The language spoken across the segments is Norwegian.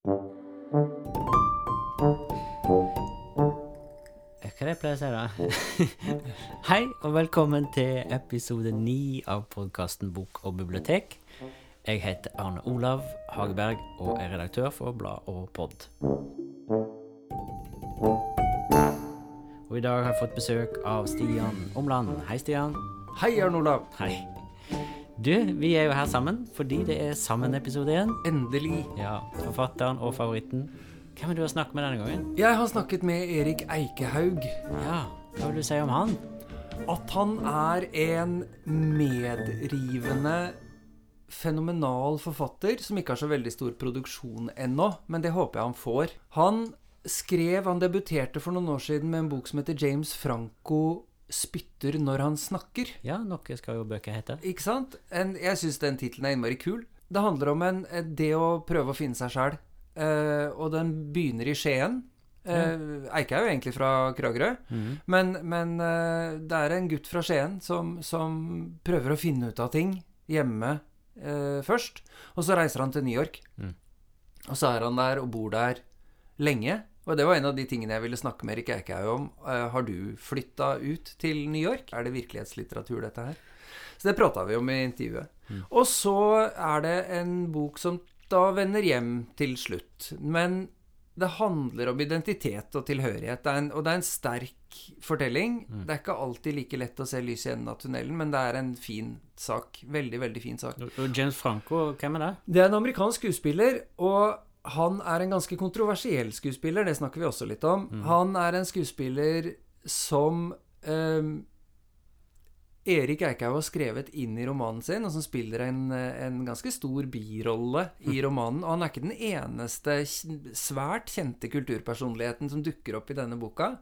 Hva er det jeg pleier å si, da? Hei, og velkommen til episode ni av podkasten Bok og bibliotek. Jeg heter Arne Olav Hageberg og er redaktør for Blad og Pod. Og i dag har jeg fått besøk av Stian Omland. Hei, Stian. Hei, Arne Olav. Hei. Du, vi er jo her sammen fordi det er sammen-episode igjen. Endelig. Ja, forfatteren og favoritten. Hvem er du har snakket med denne gangen? Jeg har snakket med Erik Eikehaug. Ja, hva vil du si om han? At han er en medrivende, fenomenal forfatter som ikke har så veldig stor produksjon ennå, men det håper jeg han får. Han skrev Han debuterte for noen år siden med en bok som heter James Franco spytter når han snakker. Ja, noe skal jo bøker hete. Ikke sant? En, jeg syns den tittelen er innmari kul. Det handler om en, det å prøve å finne seg sjæl. Uh, og den begynner i Skien. Uh, Eike er jo egentlig fra Kragerø, mm. men, men uh, det er en gutt fra Skien som, som prøver å finne ut av ting hjemme uh, først. Og så reiser han til New York. Mm. Og så er han der og bor der lenge. Og det var en av de tingene jeg ville snakke med Erik Eikhaug om. Eh, har du flytta ut til New York? Er det virkelighetslitteratur, dette her? Så det prata vi om i intervjuet. Mm. Og så er det en bok som da vender hjem til slutt. Men det handler om identitet og tilhørighet. Det er en, og det er en sterk fortelling. Mm. Det er ikke alltid like lett å se lys i enden av tunnelen, men det er en fin sak. Veldig, veldig fin sak. Og James Franco, hvem er det? Det er en amerikansk skuespiller, og han er en ganske kontroversiell skuespiller. Det snakker vi også litt om. Mm. Han er en skuespiller som eh, Erik Eikhaug har skrevet inn i romanen sin, og som spiller en, en ganske stor birolle i romanen. Og han er ikke den eneste svært kjente kulturpersonligheten som dukker opp i denne boka.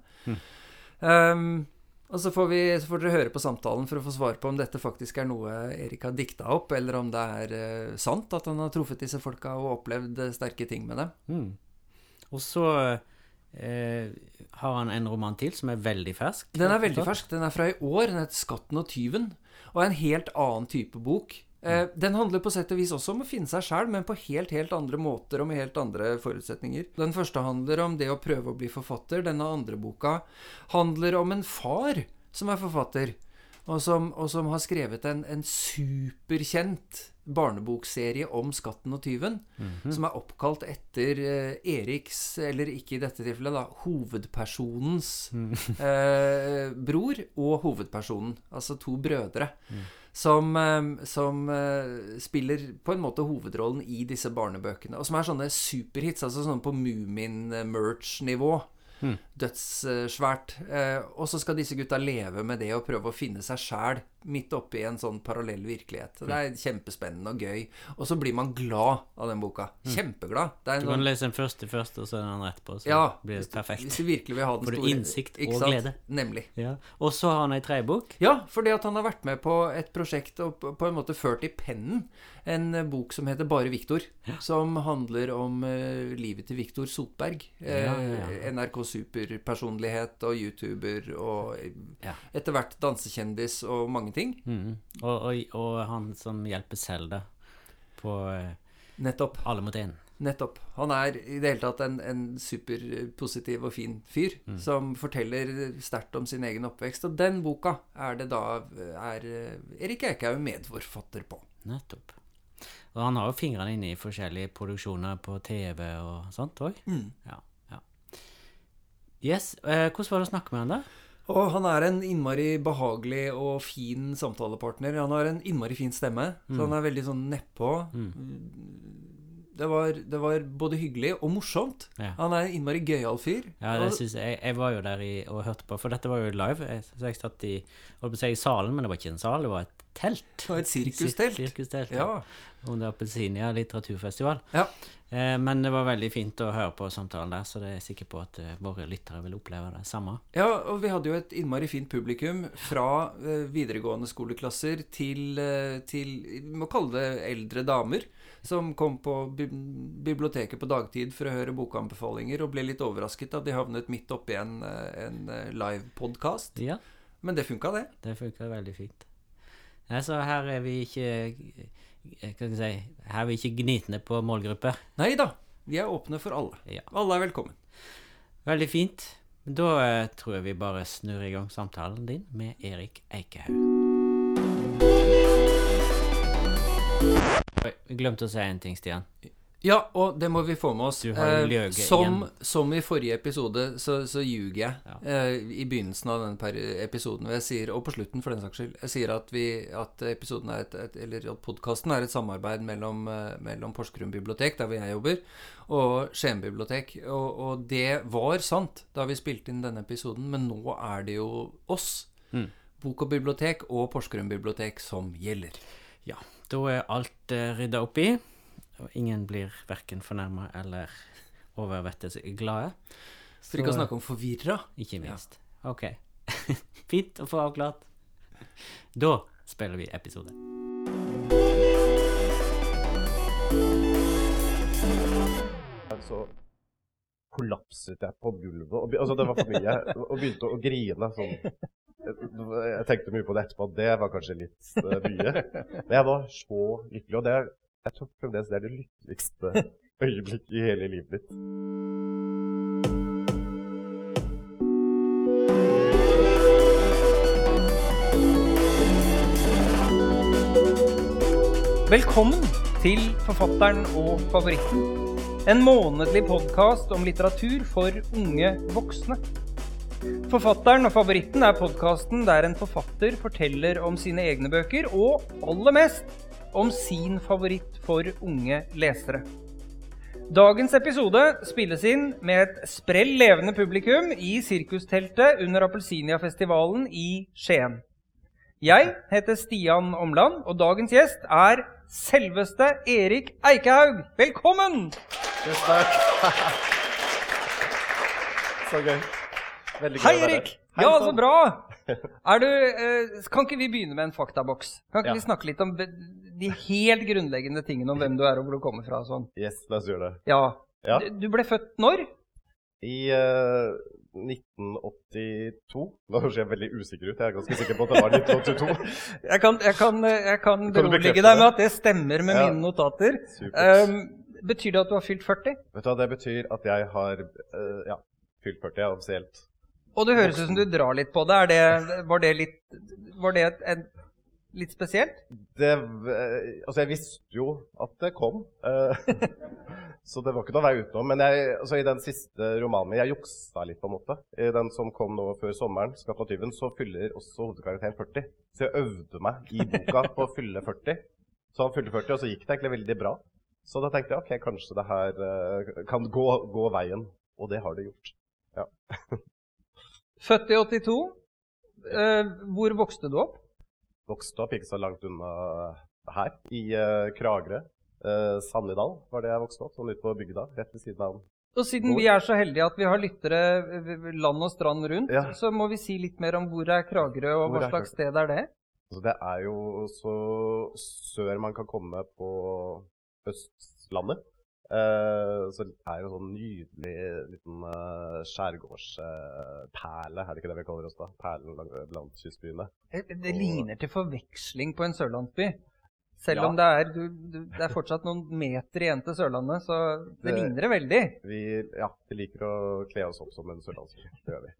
Ehm, og så får, vi, så får dere høre på samtalen for å få svar på om dette faktisk er noe Erik har dikta opp, eller om det er eh, sant at han har truffet disse folka og opplevd eh, sterke ting med dem. Mm. Og så eh, har han en roman til som er veldig fersk. Den er veldig fersk. Den er fra i år. Den heter 'Skatten og tyven', og er en helt annen type bok. Eh, den handler på sett og vis også om å finne seg sjæl, men på helt helt andre måter og med helt andre forutsetninger. Den første handler om det å prøve å bli forfatter. Denne andre boka handler om en far som er forfatter, og som, og som har skrevet en, en superkjent barnebokserie om Skatten og tyven, som er oppkalt etter eh, Eriks, eller ikke i dette tilfellet, da, hovedpersonens eh, bror og hovedpersonen, altså to brødre, som, eh, som eh, spiller på en måte hovedrollen i disse barnebøkene, og som er sånne superhits, altså sånne på Moomin-merch-nivå. Dødssvært. Eh, og så skal disse gutta leve med det og prøve å finne seg sjæl midt oppi en sånn parallell virkelighet. Det er kjempespennende og gøy. Og så blir man glad av den boka. Kjempeglad. Det er Du kan sånn, lese den først første først, og så den andre etterpå. Så ja, blir det perfekt. hvis du virkelig vil ha den Får du innsikt og glede. Nemlig. Ja. Og så har han ei tredjebok. Ja, fordi at han har vært med på et prosjekt og på på en måte ført i pennen en eh, bok som heter Bare Viktor. Som handler om uh, livet til Viktor Sotberg. Eh, Ja, ja, ja. NRK Superpersonlighet og YouTuber og eh, Ja. etter hvert dansekjendis og mange ting. Mm. Og, og, og han som hjelper Selda på eh, Nettopp. Alle mot én. Nettopp. Han er i det hele tatt en, en superpositiv og fin fyr Mm. som forteller sterkt om sin egen oppvekst. Og den boka er det da er eh, Erik Eikhaug medforfatter på. Nettopp. Og han har jo fingrene inne i forskjellige produksjoner på TV og sånt òg. Mm. Ja, ja. Yes. Eh, hvordan var det å snakke med han, da? Og han er en innmari behagelig og fin samtalepartner. Han har en innmari fin stemme, så Mm. han er veldig sånn nedpå. Det, var, det var både hyggelig og morsomt. Ja. Han er en innmari gøyal fyr. Ja, det syns jeg, jeg var jo der i, og hørte på, for dette var jo live. Jeg, så jeg satt i holdt på å si i salen, men det var ikke en sal, det var et telt. Det var et sirkustelt. Sirkustelt, Ja. Under Appelsinia litteraturfestival. Ja. Eh, men det var veldig fint å høre på samtalen der, så det er jeg sikker på at eh, våre lyttere vil oppleve det samme. Ja, og vi hadde jo et innmari fint publikum fra eh, videregående skoleklasser til, eh, til Vi må kalle det eldre damer. Som kom på bi biblioteket på dagtid for å høre bokanbefalinger og ble litt overrasket at de havnet midt oppi en, eh, en live livepodkast. Ja, Men det funka, det. det funka veldig fint. Nei, så her er vi ikke eh, Hva skal jeg si Her er vi ikke gnitne på målgrupper. Nei da. Vi er åpne for alle. Ja. Alle er velkommen. Veldig fint. Da eh, tror jeg vi bare snur i gang samtalen din med Erik Eikehaug. Oi, vi glemte å si en ting, Stian. Ja, og det må vi få med oss. Du har Eh, løyet som, igjen. som i forrige episode, så, så ljuger jeg Ja. eh, i begynnelsen av denne episoden. Og, sier, og på slutten, for den saks skyld. Jeg sier at, vi, at episoden er et, et Eller at podkasten er et samarbeid mellom, eh, mellom Porsgrunn bibliotek, der hvor jeg jobber, og Skien bibliotek. Og, og det var sant da vi spilte inn denne episoden, men nå er det jo oss, Mm. Bok og bibliotek og Porsgrunn bibliotek, som gjelder. Ja, da er alt uh, rydda opp i, og ingen blir verken fornærma eller overvettes glade. For ikke å Så- snakke om forvirra. Ikke minst. Ok. Fint å få avklart. Da spiller vi episode. så kollapset jeg på gulvet. Og, altså, det var for mye. Og begynte å grine. Sånn. Jeg- tenkte mye på det etterpå, at det var kanskje litt eh, mye. Men jeg var så lykkelig, og det jeg tror fremdeles det er det lykkeligste øyeblikket i hele livet mitt. Velkommen til Forfatteren og favoritten. En månedlig podkast om litteratur for unge voksne. Forfatteren og favoritten er podkasten der en forfatter forteller om sine egne bøker, og aller mest om sin favoritt for unge lesere. Dagens episode spilles inn med et sprell levende publikum i sirkusteltet under Appelsinia-festivalen i Skien. Jeg heter Stian Omland, og dagens gjest er selveste Erik Eikehaug. Velkommen! Tusen takk. Så gøy. Veldig gøy Hei, Erik! her. Ja, så bra! Er du, eh, kan ikke vi begynne med en faktaboks? Kan ikke Ja. vi snakke litt om de helt grunnleggende tingene om hvem du er og hvor du kommer fra? og sånn? Yes, la oss gjøre det. Ja. Ja. Du- Du ble født når? I uh, 1982 Nå høres jeg veldig usikker ut. Jeg er ganske sikker på at det var 1982. Jeg kan, jeg kan, jeg kan berolige deg med at det stemmer med Ja. mine notater. Um, betyr det at du har fylt 40? Vet du hva, det betyr at jeg har uh, ja, fylt 40 ja, offisielt. Og det høres ut som du drar litt på det. Er det var det litt, var det et, litt spesielt? Det, eh, altså, jeg visste jo at det kom. eh, så det var ikke noe vei utenom. Men jeg, altså, i den siste romanen min Jeg juksa litt, på en måte. I den som kom nå før sommeren, 'Skatt av tyven', så fyller også hovedkarakteren 40. Så jeg øvde meg i boka på å fylle 40. Så han fylte 40, og så gikk det egentlig veldig bra. Så da tenkte jeg ok, kanskje det her eh, kan gå, gå veien. Og det har det gjort. Født i 82. Eh, hvor vokste du opp? Vokste opp ikke så langt unna her, i uh, Kragerø. Uh, Sannidal var det jeg vokste opp, sånn ute på bygda, rett ved siden av Og siden Hvor? vi er så heldige at vi har lyttere eh, land og strand rundt, Ja. så må vi si litt mer om hvor er Kragerø, og Hvor hva slags sted er det? Altså, det er jo så sør man kan komme på Østlandet. Eh, så er jo sånn nydelig liten uh, skjærgårdsperle, er det ikke det vi kaller oss da? Perlen lang- blant kystbyene. Det, det Og- ligner til forveksling på en sørlandsby. Selv Ja. om det er, du, du, det er fortsatt noen meter igjen til Sørlandet, så det, Det- ligner det veldig. Vi, ja, vi liker å kle oss opp som en sørlandsby. Det gjør vi.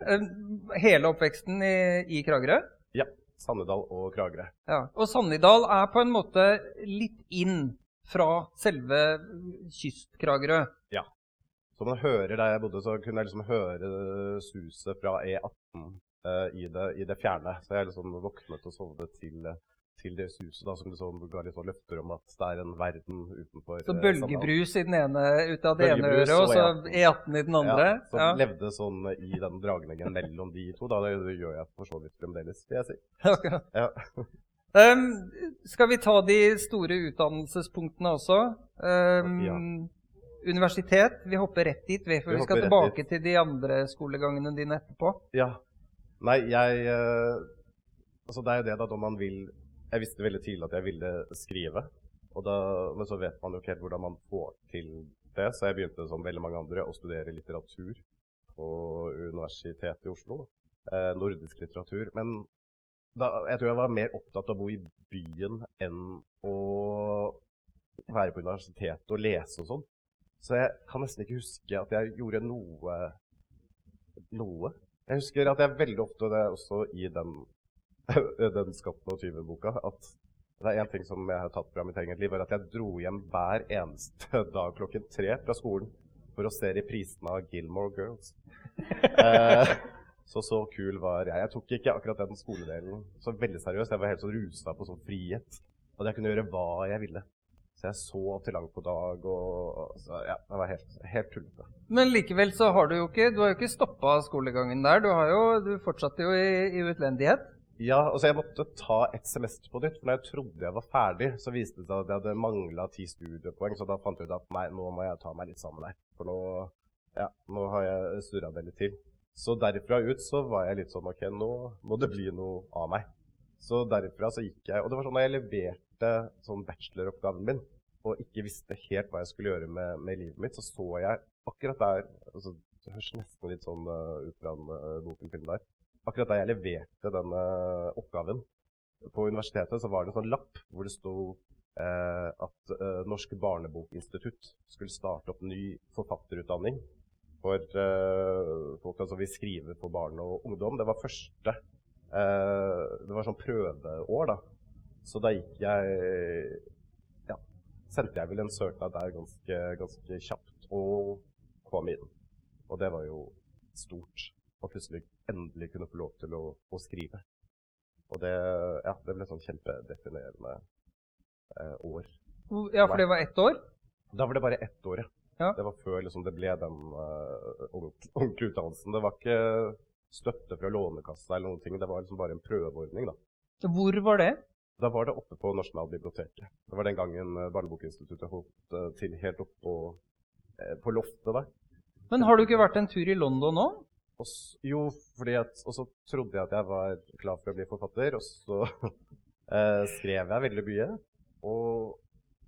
Eh, Hele oppveksten i, i Kragerø? Ja. Sannedal og Kragerø. Ja. Og Sannidal er på en måte litt inn fra selve kyst-Kragerø. Ja. Så man hører der jeg bodde, så kunne jeg liksom høre suset fra E18 eh, i, det, i det fjerne. Så jeg liksom våknet og sovnet til, til det suset, da, som liksom ga litt sånn løfter om at det er en verden utenfor Så eh, bølgebrus i den ene, ut av det ene øret, og så E18 i den andre. Ja, som Ja. levde sånn i den dragningen mellom de to. Da. Det, det gjør jeg for så vidt fremdeles, vil jeg si. Akkurat. Ja. Um, skal vi ta de store utdannelsespunktene også? Um, Ja. Universitet. Vi hopper rett dit, vi, for Vi vi, skal tilbake dit. til de andre skolegangene dine etterpå. ja. Nei, jeg eh, Altså, det er jo det, da, når man vil Jeg visste veldig tidlig at jeg ville skrive. Og da, men så vet man jo ikke helt hvordan man får til det, så jeg begynte som veldig mange andre å studere litteratur på Universitetet i Oslo. Eh, nordisk litteratur. Men da, jeg tror jeg var mer opptatt av å bo i byen enn å være på universitetet og lese og sånn. Så jeg kan nesten ikke huske at jeg gjorde noe noe. Jeg husker at jeg veldig ofte, det er også i den, den Skatten og tyven-boka, at det er én ting som jeg har tatt fra mitt eget liv, er at jeg dro hjem hver eneste dag klokken tre fra skolen for å se reprisene av Gilmore Girls. Eh, så så kul var jeg. Jeg tok ikke akkurat den skoledelen så veldig seriøst. Jeg var helt sånn rusa på sånn frihet. Og jeg kunne gjøre hva jeg ville. Så jeg så til langt på dag og så, Ja, det var helt, helt tullete. Men likevel så har du jo ikke Du har jo ikke stoppa skolegangen der. Du, har jo, du fortsatte jo i, i utlendighet. Ja, altså jeg måtte ta et semester på nytt. For når jeg trodde jeg var ferdig, så viste det seg at jeg hadde mangla ti studiepoeng. Så da fant jeg ut at nei, nå må jeg ta meg litt sammen her. For nå, ja, nå har jeg surra det litt til. Så derfra ut så var jeg litt sånn OK, nå må det bli noe av meg. Så derfra så gikk jeg Og det var sånn da jeg leverte sånn bacheloroppgaven min og ikke visste helt hva jeg skulle gjøre med, med livet mitt, så så jeg akkurat der altså, Det høres nesten litt sånn uh, ut fra en uh, Boken-film der. Akkurat da jeg leverte den uh, oppgaven på universitetet, så var det en sånn lapp hvor det sto uh, at uh, Norsk barnebokinstitutt skulle starte opp ny forfatterutdanning for folk altså vi skriver for barn og ungdom. Det var første Det var sånn prøveår, da. Så da gikk jeg Ja, sendte jeg vel en søknad der ganske, ganske kjapt og kom inn. Og det var jo stort å plutselig endelig kunne få lov til å, å skrive. Og det, ja, det ble sånn kjempedefinerende eh, år. Ja, for det var ett år? Da var det bare ett år, ja. Ja. Det var før liksom, det ble den uh, ordentlige utdannelsen. Det var ikke støtte fra Lånekassa eller noen ting. Det var liksom bare en prøveordning. da. Hvor var det? Da var det oppe på Nasjonalbiblioteket. Det var den gangen uh, Barnebokinstituttet holdt uh, til helt oppe på, uh, på loftet der. Men har du ikke vært en tur i London nå? Og jo, fordi at, og så trodde jeg at jeg var klar for å bli forfatter, og så eh, skrev jeg veldig mye. Og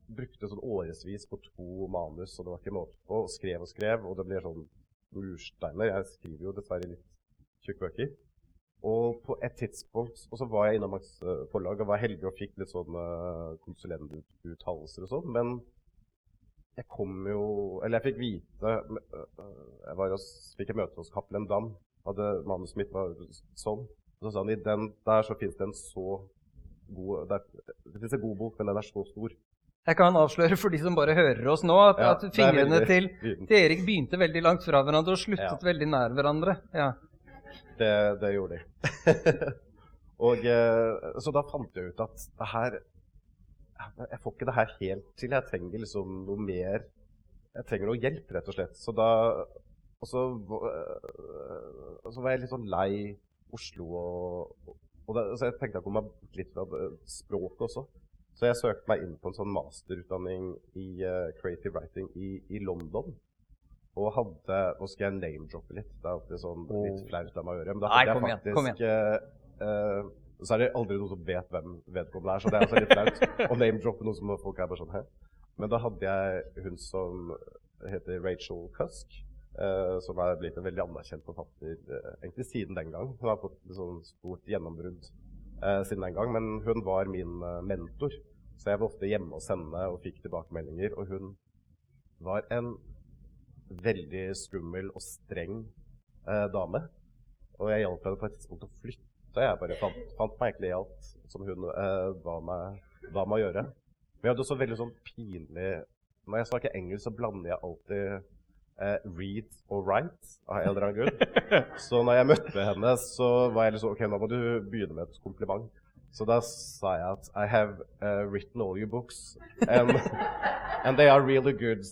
brukte sånn årevis på to manus, og det var ikke måte på. Og skrev og skrev, og det ble sånn mursteiner. Jeg skriver jo dessverre litt tjukke bøker. Og på et tidspunkt Og så var jeg innom Max eh, forlag og var heldig og fikk litt sånne eh, konsulentuttalelser og sånn, men jeg kom jo Eller jeg fikk vite øh, Jeg var hos, fikk et møte hos Cappelen Dam. Hadde Manuset mitt var sånn. Og så sa han i den der så fins det en så god der, Det fins en god bok, men den er så stor. Jeg kan avsløre for de som bare hører oss nå, at, Ja, at er fingrene til, til Erik begynte veldig langt fra hverandre og sluttet Ja. veldig nær hverandre. Ja. Det, det gjorde de. og eh, Så da fant jeg ut at det her Jeg får ikke det her helt til. Jeg trenger liksom noe mer Jeg trenger noe hjelp, rett og slett. Så da Og så, øh, og så var jeg litt sånn lei Oslo og, og det, Så jeg tenkte jeg kom meg bort litt fra språket også. Så jeg søkte meg inn på en sånn masterutdanning i uh, creative writing i, i London. Og hadde Nå skal jeg name-droppe litt. Det er alltid sånn litt flaut av meg å gjøre. Men da Nei, hadde jeg faktisk igjen, faktisk kom eh, Så er det aldri noen som vet hvem vedkommende er, så det er også litt flaut å name-droppe noe som folk er bare sånn Hæ? Men da hadde jeg hun som heter Rachel Cusk, Uh, som er blitt en veldig anerkjent forfatter egentlig siden den gang. Hun har fått et sånn stort gjennombrudd eh, siden den gang, men hun var min eh, mentor. Så jeg var ofte hjemme hos henne og fikk tilbakemeldinger, og hun var en veldig skummel og streng eh, dame. Og jeg hjalp henne på et tidspunkt å flytte. Jeg bare fant, fant meg egentlig i alt som hun eh, ba, meg, ba meg gjøre. Men jeg hadde også veldig sånn pinlig Når jeg snakker engelsk, så blander jeg alltid eh, read og write av en eller annen grunn. Så når jeg møtte henne, så var jeg liksom OK, nå må du begynne med et kompliment. Så da sa jeg at I have uh, written all your books, and, and they are really good.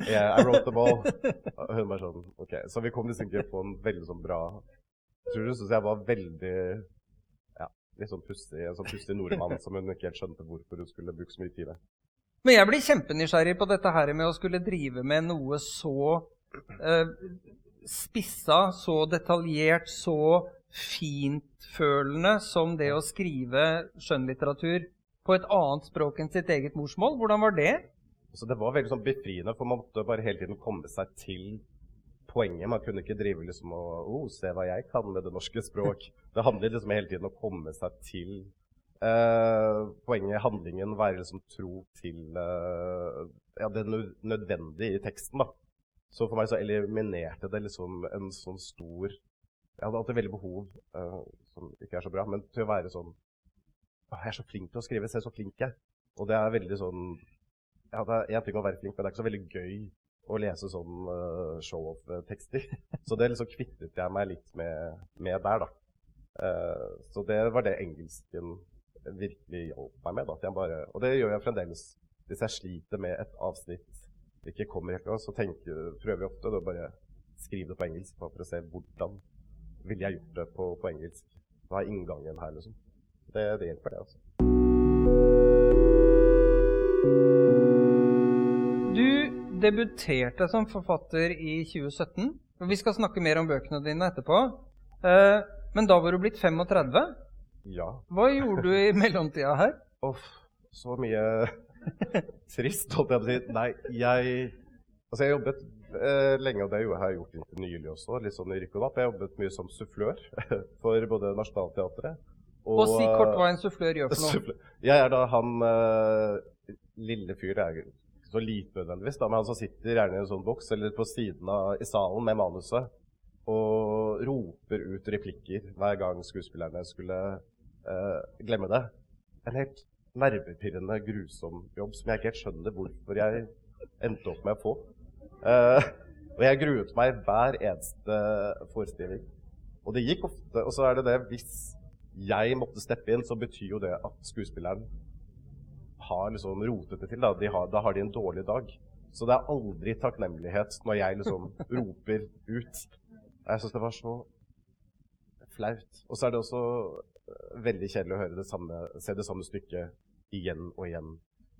Yeah, I wrote them all. Og hun bare sånn OK. Så vi kom liksom ikke på en veldig sånn bra Jeg tror hun syntes jeg var veldig ja, litt sånn pussig, en sånn pussig nordmann som hun ikke helt skjønte hvorfor hun skulle bruke så mye tid med. Men jeg blir kjempenysgjerrig på dette her med å skulle drive med noe så eh, spissa, så detaljert, så fintfølende som det å skrive skjønnlitteratur på et annet språk enn sitt eget morsmål. Hvordan var det? Så det var veldig sånn befriende, for man måtte bare hele tiden komme seg til poenget. Man kunne ikke drive liksom og oh, se hva jeg kan med det norske språk. Det handlet liksom hele tiden om å komme seg til eh, poenget, handlingen, være liksom tro til eh, ja, det nødvendige i teksten. da. Så for meg så eliminerte det liksom en sånn stor Jeg hadde alltid veldig behov, uh, som ikke er så bra, men til å være sånn Jeg er så flink til å skrive. Se så flink jeg. Og det er veldig sånn ja, Det er én ting å være flink, men det er ikke så veldig gøy å lese sånn uh, show-off-tekster. Så det liksom kvittet jeg meg litt med, med der, da. Uh, så det var det engelsken virkelig hjalp meg med. Da. At jeg bare, og det gjør jeg fremdeles. Hvis jeg sliter med et avsnitt ikke kommer helt så tenker, prøver jeg ofte å bare skrive det på engelsk for å se hvordan ville jeg gjort det på, på engelsk. har er inngangen her, liksom. Det, det hjelper, det. altså. Du debuterte som forfatter i 2017. Vi skal snakke mer om bøkene dine etterpå. Eh, Men da var du blitt 35. Ja. Hva gjorde du i mellomtida her? Uff, så mye trist, holdt jeg på å si. Nei, jeg Altså, jeg jobbet eh, lenge, og det har jeg gjort inntil nylig også, litt sånn i rykk og napp. Jeg jobbet mye som sufflør for både Nationaltheatret Og si kort hva en sufflør gjør for noe. Sufflør. Jeg er da han eh, lille fyr Jeg er ikke så lite nødvendigvis, da, men han som sitter gjerne i en sånn boks eller på siden av i salen med manuset og roper ut replikker hver gang skuespillerne skulle eh, glemme det. En helt nervepirrende, grusom jobb som jeg ikke helt skjønner hvorfor jeg endte opp med å få. Eh, og jeg gruet meg hver eneste forestilling. Og det gikk ofte. Og så er det det hvis jeg måtte steppe inn, så betyr jo det at skuespilleren har liksom rotet det til. Da, de har, da har de en dårlig dag. Så det er aldri takknemlighet når jeg liksom roper ut. Jeg syns det var så flaut. Og så er det også veldig kjedelig å høre det samme, se det samme stykket igjen og igjen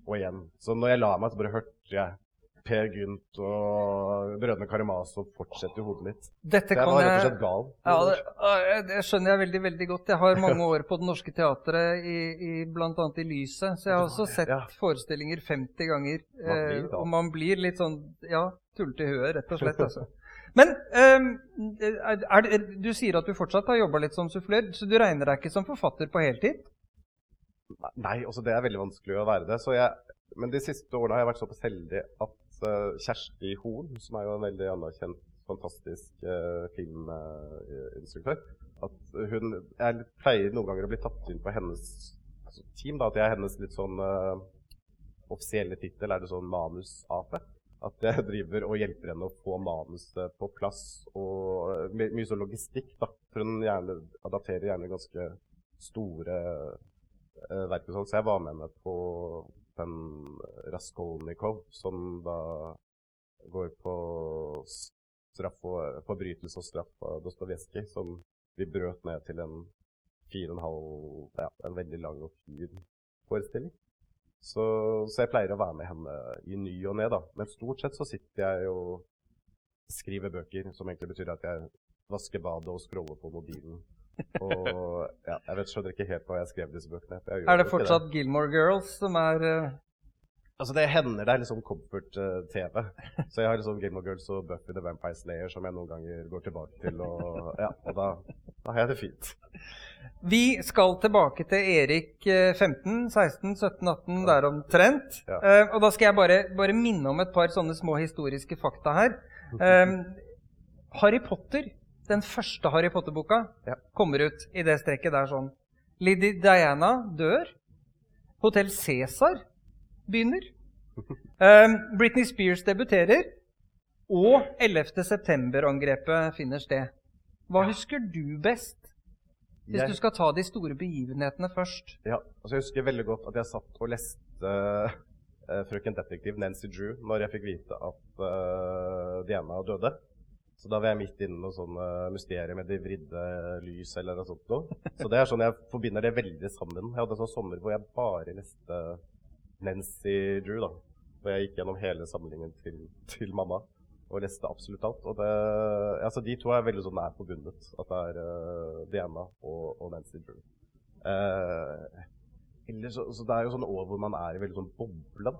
og igjen. Så når jeg la meg, så bare hørte jeg Per Gynt og Brødrene Karamazov fortsette i hodet mitt. Dette jeg var rett og slett gal. ja, det, det skjønner jeg veldig veldig godt. Jeg har mange år på Det Norske Teatret, i, i, bl.a. i Lyset. Så jeg har også sett Ja. forestillinger 50 ganger. Man blir Eh, og man blir litt sånn ja, tullete i huet, rett og slett. Altså. Men ehm, er, det, du sier at du fortsatt har jobba litt som sufflør, så du regner deg ikke som forfatter på heltid? Nei, altså det er veldig vanskelig å være det. Jeg, men de siste årene har jeg vært såpass heldig at eh, Kjersti Horn, som er jo en veldig anerkjent, fantastisk uh, filminstruktør At hun Jeg pleier noen ganger å bli tatt inn på hennes team. da, At jeg er hennes litt sånn uh, offisielle tittel er det sånn manus-AP. At jeg driver og hjelper henne å få manuset på plass. Og my mye sånn logistikk, da. For hun gjerne, adapterer gjerne ganske store eh, verk sånn. Så jeg var med henne på den Raskolnikov, som da går på straff og, forbrytelse og straff av Dostojevskij, som vi brøt ned til en fire og en halv Ja, en veldig lang og fin forestilling. Så, så jeg pleier å være med henne i ny og ne, da. Men stort sett så sitter jeg og skriver bøker, som egentlig betyr at jeg vasker badet og scroller på mobilen. Og ja, jeg vet, skjønner ikke helt hva jeg skrev disse bøkene. jeg Er det fortsatt det. Gilmore Girls som er eh, Altså Det hender det er liksom comfort-TV. Så jeg har liksom Game of Girls og Buffy the Vampire Slayer som jeg noen ganger går tilbake til. Og, ja, og da, da har jeg det fint. Vi skal tilbake til Erik eh, 15, 16, 17, 18, der omtrent. Ja. Uh, og da skal jeg bare, bare minne om et par sånne små historiske fakta her. Eh, Harry Potter, den første Harry Potter-boka, Ja. kommer ut i det strekket der sånn. Lady Diana dør. Hotell Cæsar begynner. Eh, Britney Spears debuterer. Og 11. september-angrepet finner sted. Hva husker du best? Hvis Jeg- du skal ta de store begivenhetene først. Ja, altså Jeg husker veldig godt at jeg satt og leste uh, Frøken Detektiv Nancy Drew når jeg fikk vite at uh, Diana døde. Så da var jeg midt inne i noe sånn mysterium med de vridde lys eller noe sånt. noe. Så det er sånn jeg forbinder det veldig sammen. Jeg hadde en sånn sommer hvor jeg bare leste Nancy Drew. da. Og jeg gikk gjennom hele samlingen til, til mamma og leste absolutt alt. Og det, altså De to er veldig sånn nær forbundet. At det er uh, Diana og, og Nancy Drew. Uh, ellers, så, så det er jo sånne år hvor man er i veldig sånn boble. da.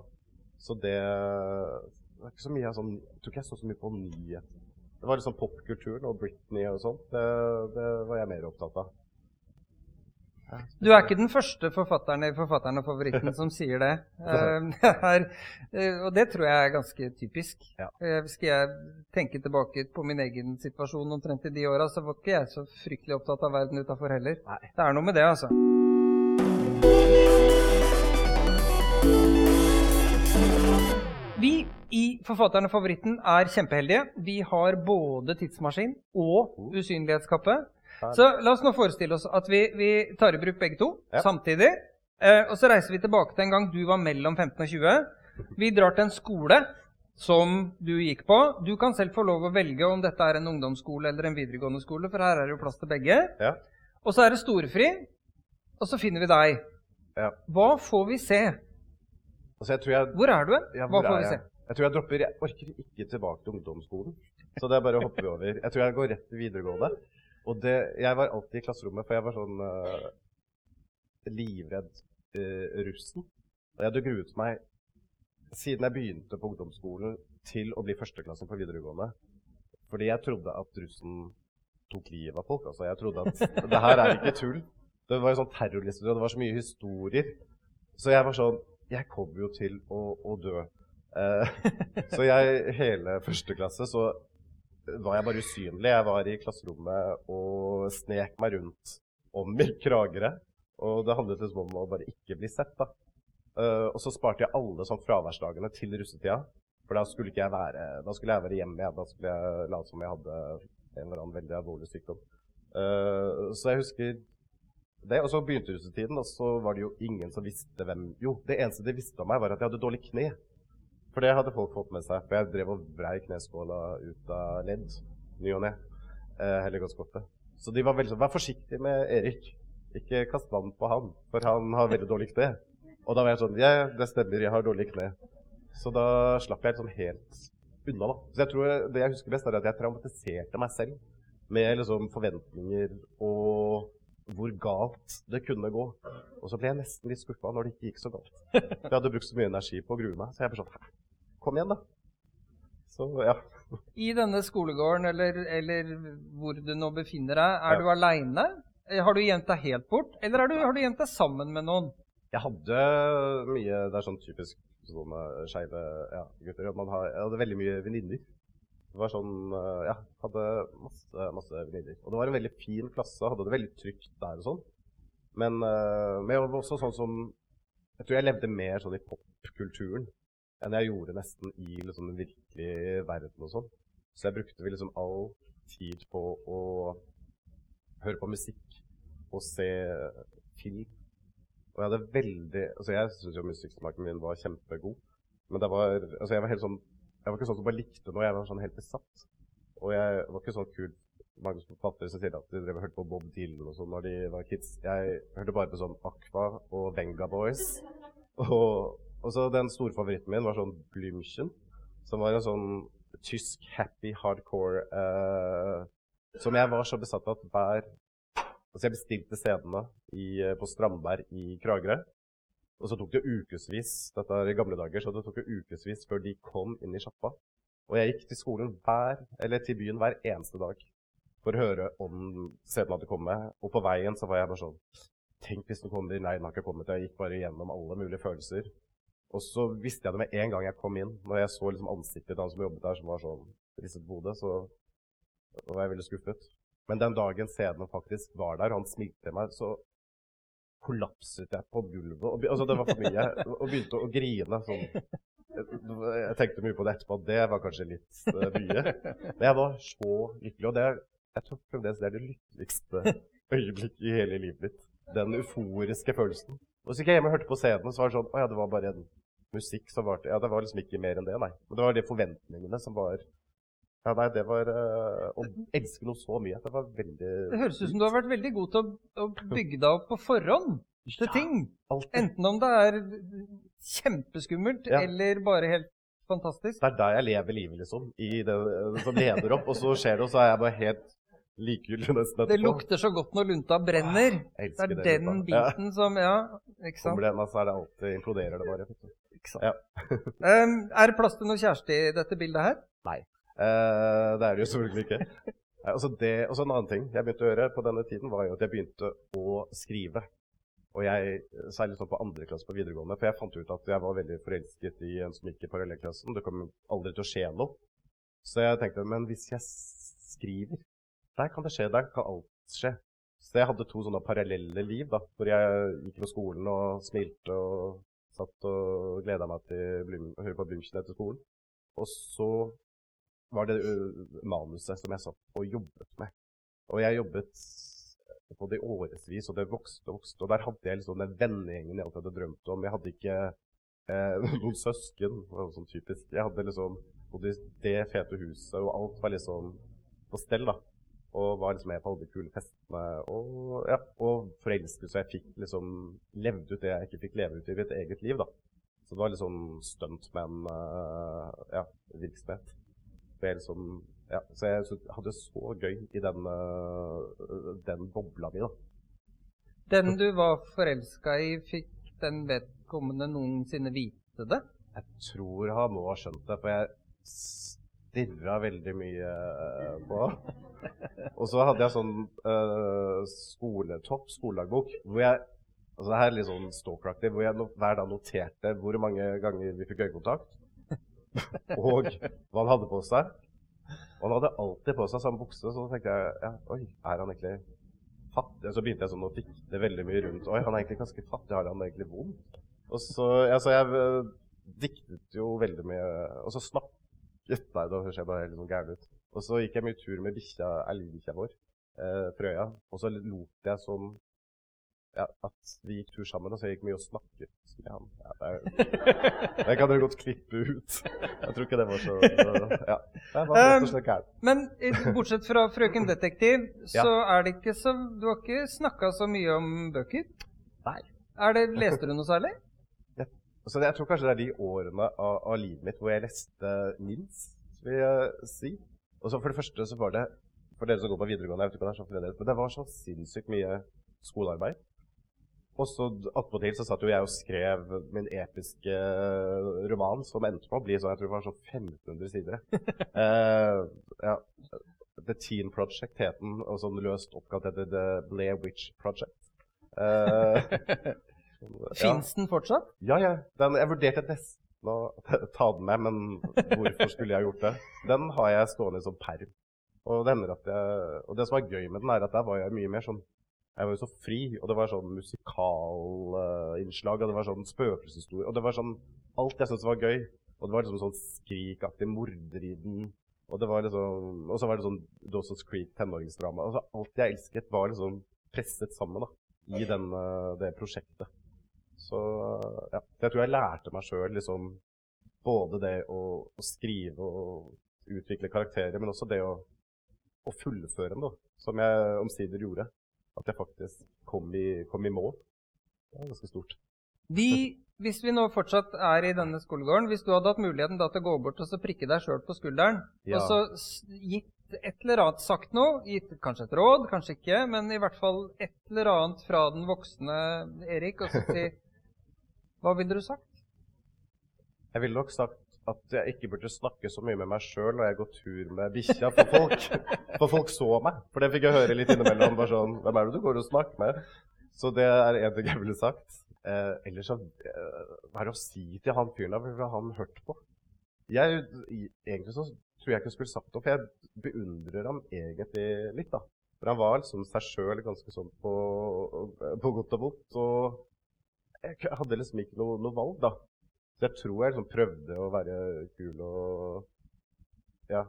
Så det, det er ikke så mye av sånn Jeg tror ikke jeg så så mye på nyheter. Det var liksom popkulturen og Britney og sånt. Det, det var jeg mer opptatt av. Du er ikke den første forfatteren i Forfatteren og favoritten som sier det. Det er, eh, og det tror jeg er ganske typisk. Ja. Eh, Skal jeg tenke tilbake på min egen situasjon omtrent i de åra, så var ikke jeg så fryktelig opptatt av verden utafor heller. Nei. Det er noe med det, altså. Vi i Forfatteren og favoritten er kjempeheldige. Vi har både tidsmaskin og usynlighetskappe. Så la oss nå forestille oss at vi, vi tar i bruk begge to Ja. samtidig. Eh, og så reiser vi tilbake til en gang du var mellom 15 og 20. Vi drar til en skole som du gikk på. Du kan selv få lov å velge om dette er en ungdomsskole eller en videregående skole, for her er det jo plass til begge. Ja. Og så er det storefri, og så finner vi deg. Ja. Hva får vi se? Altså, jeg tror jeg, Hvor er du? ja, Hva får vi se? jeg? Jeg tror jeg dropper Jeg orker ikke tilbake til ungdomsskolen. Så det er bare å hoppe over. Jeg tror jeg går rett til videregående. Og det, jeg var alltid i klasserommet, for jeg var sånn uh, livredd uh, russen. Og jeg hadde gruet meg siden jeg begynte på ungdomsskolen til å bli førsteklassen på videregående. Fordi jeg trodde at russen tok livet av folk. Altså, jeg trodde at det her er ikke tull. Det var jo sånn terrorlister, og det var så mye historier. Så jeg var sånn Jeg kommer jo til å, å dø. Uh, så jeg hele første klasse så var jeg bare usynlig. Jeg var i klasserommet og snek meg rundt om i Kragerø. Og det handlet liksom om å bare ikke bli sett, da. Uh, og så sparte jeg alle sånn fraværsdagene til russetida. For da skulle være Da skulle jeg være hjemme igjen. Da skulle jeg late som jeg hadde en eller annen veldig alvorlig sykdom. Uh, så jeg husker det. Og så begynte russetiden, og så var det jo ingen som visste hvem Jo, det eneste de visste om meg, var at jeg hadde dårlig kne. For det hadde folk fått med seg. For jeg drev og vrei kneskåla ut av ledd ny og ne. Eh, Helligåndskortet. Så de var veldig sånn Vær forsiktig med Erik. Ikke kast vann på han, for han har veldig dårlig kne. Og da var jeg sånn Ja, det stemmer, jeg har dårlig kne. Så da slapp jeg liksom helt unna, da. Så jeg tror det jeg husker best, er at jeg traumatiserte meg selv med liksom forventninger og hvor galt det kunne gå. Og så ble jeg nesten litt skuffa når det ikke gikk så galt. Jeg hadde brukt så mye energi på å grue meg. Så jeg ble sånn "Hæ? Kom igjen, da. Så ja. I denne skolegården, eller, eller hvor du nå befinner deg, er Ja. du aleine? Har du gjemt deg helt bort, eller er du, har du gjemt deg sammen med noen? Jeg hadde mye Det er sånn typisk sånne skeive ja, gutter. Man har, jeg hadde veldig mye venninner. Det var sånn eh, Ja, hadde masse, masse venninner. Og det var en veldig fin klasse. Hadde det veldig trygt der og sånn. Men, eh, men jeg var også sånn som Jeg tror jeg levde mer sånn i popkulturen enn jeg gjorde nesten i liksom, den virkelige verden og sånn. Så jeg brukte liksom all tid på å høre på musikk og se film. Og jeg hadde veldig Altså, jeg syns jo musikksmaken min var kjempegod. Men det var Altså, jeg var helt sånn Jeg var ikke sånn som bare likte noe, jeg var sånn helt besatt. Og jeg var ikke sånn kul mange forfattere som sier at de drev og hørte på Bob Dylan og sånn når de var kids. Jeg hørte bare på sånn Aqua og Venga Boys. Og, og så den store favoritten min var sånn Blümchen, som var en sånn tysk happy hardcore eh, som jeg var så besatt av at hver Altså, jeg bestilte CD-ene eh, på Strandberg i Kragerø. Og så tok det ukevis dette er i gamle dager, så det tok jo ukevis før de kom inn i sjappa. Og jeg gikk til skolen hver, eller til byen hver eneste dag for å høre om CD-en hadde kommet. Og på veien så var jeg bare sånn Tenk hvis den kommer. Nei, den har ikke kommet. Jeg gikk bare gjennom alle mulige følelser. Og så visste jeg det med en gang jeg kom inn. Når jeg så liksom ansiktet til han som jobbet der, som var sånn ristet på hodet, så var jeg veldig skuffet. Men den dagen CD-en faktisk var der, han smilte til meg, så kollapset jeg på gulvet. Og, altså, det var for mye. Og begynte å grine. Sånn. Jeg, tenkte mye på det etterpå. Det var kanskje litt uh, mye. Men jeg var så lykkelig. Og det, jeg tror fremdeles det er det lykkeligste øyeblikket i hele livet mitt. Den euforiske følelsen. Og så gikk jeg hjem og hørte på CD-en, og så var det sånn Å ja, det var bare en musikk så var det Ja, det var liksom ikke mer enn det, nei. Men det var de forventningene som var Ja, nei, det var eh, Å elske noe så mye. Det var veldig Det høres ut som du har vært veldig god til å, å bygge deg opp på forhånd til ting. Alltid. Enten om det er kjempeskummelt Ja. eller bare helt fantastisk. Det er der jeg lever livet, liksom. I det som leder opp. Og så skjer det, og så er jeg bare helt likegyldig nesten etterpå. Det lukter så godt når lunta brenner. Ja, Det er det, den Lupa. Ja. biten som Ja, ikke sant? Kommer det så er det alltid imploderer det bare. Ikke sant? Ja. Um, er det plass til noe kjæreste i dette bildet her? Eh, det er det jo selvfølgelig ikke. Altså det, og så En annen ting jeg begynte å gjøre på denne tiden, var jo at jeg begynte å skrive. Og jeg, Særlig sånn på andre klasse på videregående. For jeg fant ut at jeg var veldig forelsket i en som gikk i parallellklassen. Det kom aldri til å skje noe. Så jeg tenkte men hvis jeg skriver, der kan det skje. Der kan alt skje. Så jeg hadde to sånne parallelle liv, da, hvor jeg gikk på skolen og smilte og satt og gleda meg til å høre på Blümchen etter skolen. Og så var det manuset som jeg satt og jobbet med. Og jeg jobbet på det i årevis, og det vokste og vokste. Og der hadde jeg liksom den vennegjengen jeg alltid hadde drømt om. Jeg hadde ikke eh, noen søsken. Var sånn typisk. Jeg hadde liksom bodd i det fete huset, og alt var liksom på stell. da. Og var liksom med på alle de kule festene. Og, ja, og forelskelse. Jeg fikk liksom levd ut det jeg ikke fikk leve ut i mitt eget liv. da. Så det var litt sånn stuntman uh, ja, liksom ja, så jeg hadde så gøy i den, uh, den bobla mi, da. Den du var forelska i, fikk den vedkommende noensinne vite det? Jeg tror han må ha skjønt det, for jeg stirra veldig mye uh, på Og så hadde jeg sånn uh, skoletopp, skoledagbok, hvor jeg altså det her er litt sånn stalkeraktig, hvor jeg no hver dag noterte hvor mange ganger vi fikk øyekontakt, og hva han hadde på seg. Og han hadde alltid på seg samme bukse, så tenkte jeg ja, oi, er han egentlig fattig? Så begynte jeg sånn å fikte veldig mye rundt. Oi, han er egentlig ganske fattig, har han egentlig vondt? Og så, altså, jeg uh, diktet jo veldig mye, og så snakket Nei, da høres jeg bare helt sånn gæren ut. Og så gikk jeg mye tur med bikkja, elgbikkja vår, eh, Frøya, og så lot jeg sånn ja, at vi gikk tur sammen, og så gikk mye og snakket med han. Ja, det, er, det, kan dere godt klippe ut. Jeg tror ikke det var så Ja. Det var rett og slett gærent. Um, men bortsett fra 'Frøken detektiv', så ja. er det ikke så Du har ikke snakka så mye om bøker? Nei. Er det, leste du noe særlig? Så jeg tror kanskje det er de årene av, av livet mitt hvor jeg leste minst, vil jeg si. Og så For det første så var det for dere som går på videregående, jeg vet ikke hva det er så for dere, men det var så sinnssykt mye skolearbeid. Og så attpåtil så satt jo jeg og skrev min episke eh, roman, som endte på å bli sånn, jeg tror det var sånn 1500 sider. uh, ja. The Teen Project het den, og sånn løst oppkalt etter The Blair Witch Project. Uh, Fins den fortsatt? Ja, ja. Den, jeg vurderte nesten å ta den med, men hvorfor skulle jeg gjort det? Den har jeg stående som perm. Og det, jeg, og det som er gøy med den, er at der var jeg mye mer sånn jeg var jo så fri, og det var sånn musikalinnslag, uh, og det var sånn spøkelseshistorie, og det var sånn alt jeg syntes var gøy. Og det var liksom sånn skrikaktig morder i den. Og det var liksom, og så var det sånn Dawson's Creek tenåringsdrama. Altså, alt jeg elsket, var liksom presset sammen da, i den, uh, det prosjektet. Så ja, jeg tror jeg lærte meg sjøl liksom både det å, å, skrive og utvikle karakterer, men også det å, å fullføre den, da, som jeg omsider gjorde at jeg faktisk kom i, kom i mål. Det er ganske stort. De, hvis vi nå fortsatt er i denne skolegården, hvis du hadde hatt muligheten da til å gå bort og så prikke deg sjøl på skulderen, ja. og så gitt et eller annet sagt noe, gitt kanskje et råd, kanskje ikke, men i hvert fall et eller annet fra den voksne Erik, og så si Hva ville du sagt? Jeg ville nok sagt at jeg ikke burde snakke så mye med meg sjøl når jeg går tur med bikkja for folk. For folk så meg. For det fikk jeg høre litt innimellom. bare sånn, Hvem er det du går og snakker med? Så det er én ting jeg ville sagt. Eh, ellers så eh, Hva er det å si til han fyren? hva ville han hørt på? Jeg, egentlig så tror jeg ikke jeg skulle sagt det, for jeg beundrer ham egentlig litt. da. For han var liksom seg sjøl ganske sånn på, på, godt og vondt. Og jeg hadde liksom ikke noe, noe valg, da. Så jeg tror jeg liksom prøvde å være kul og Ja.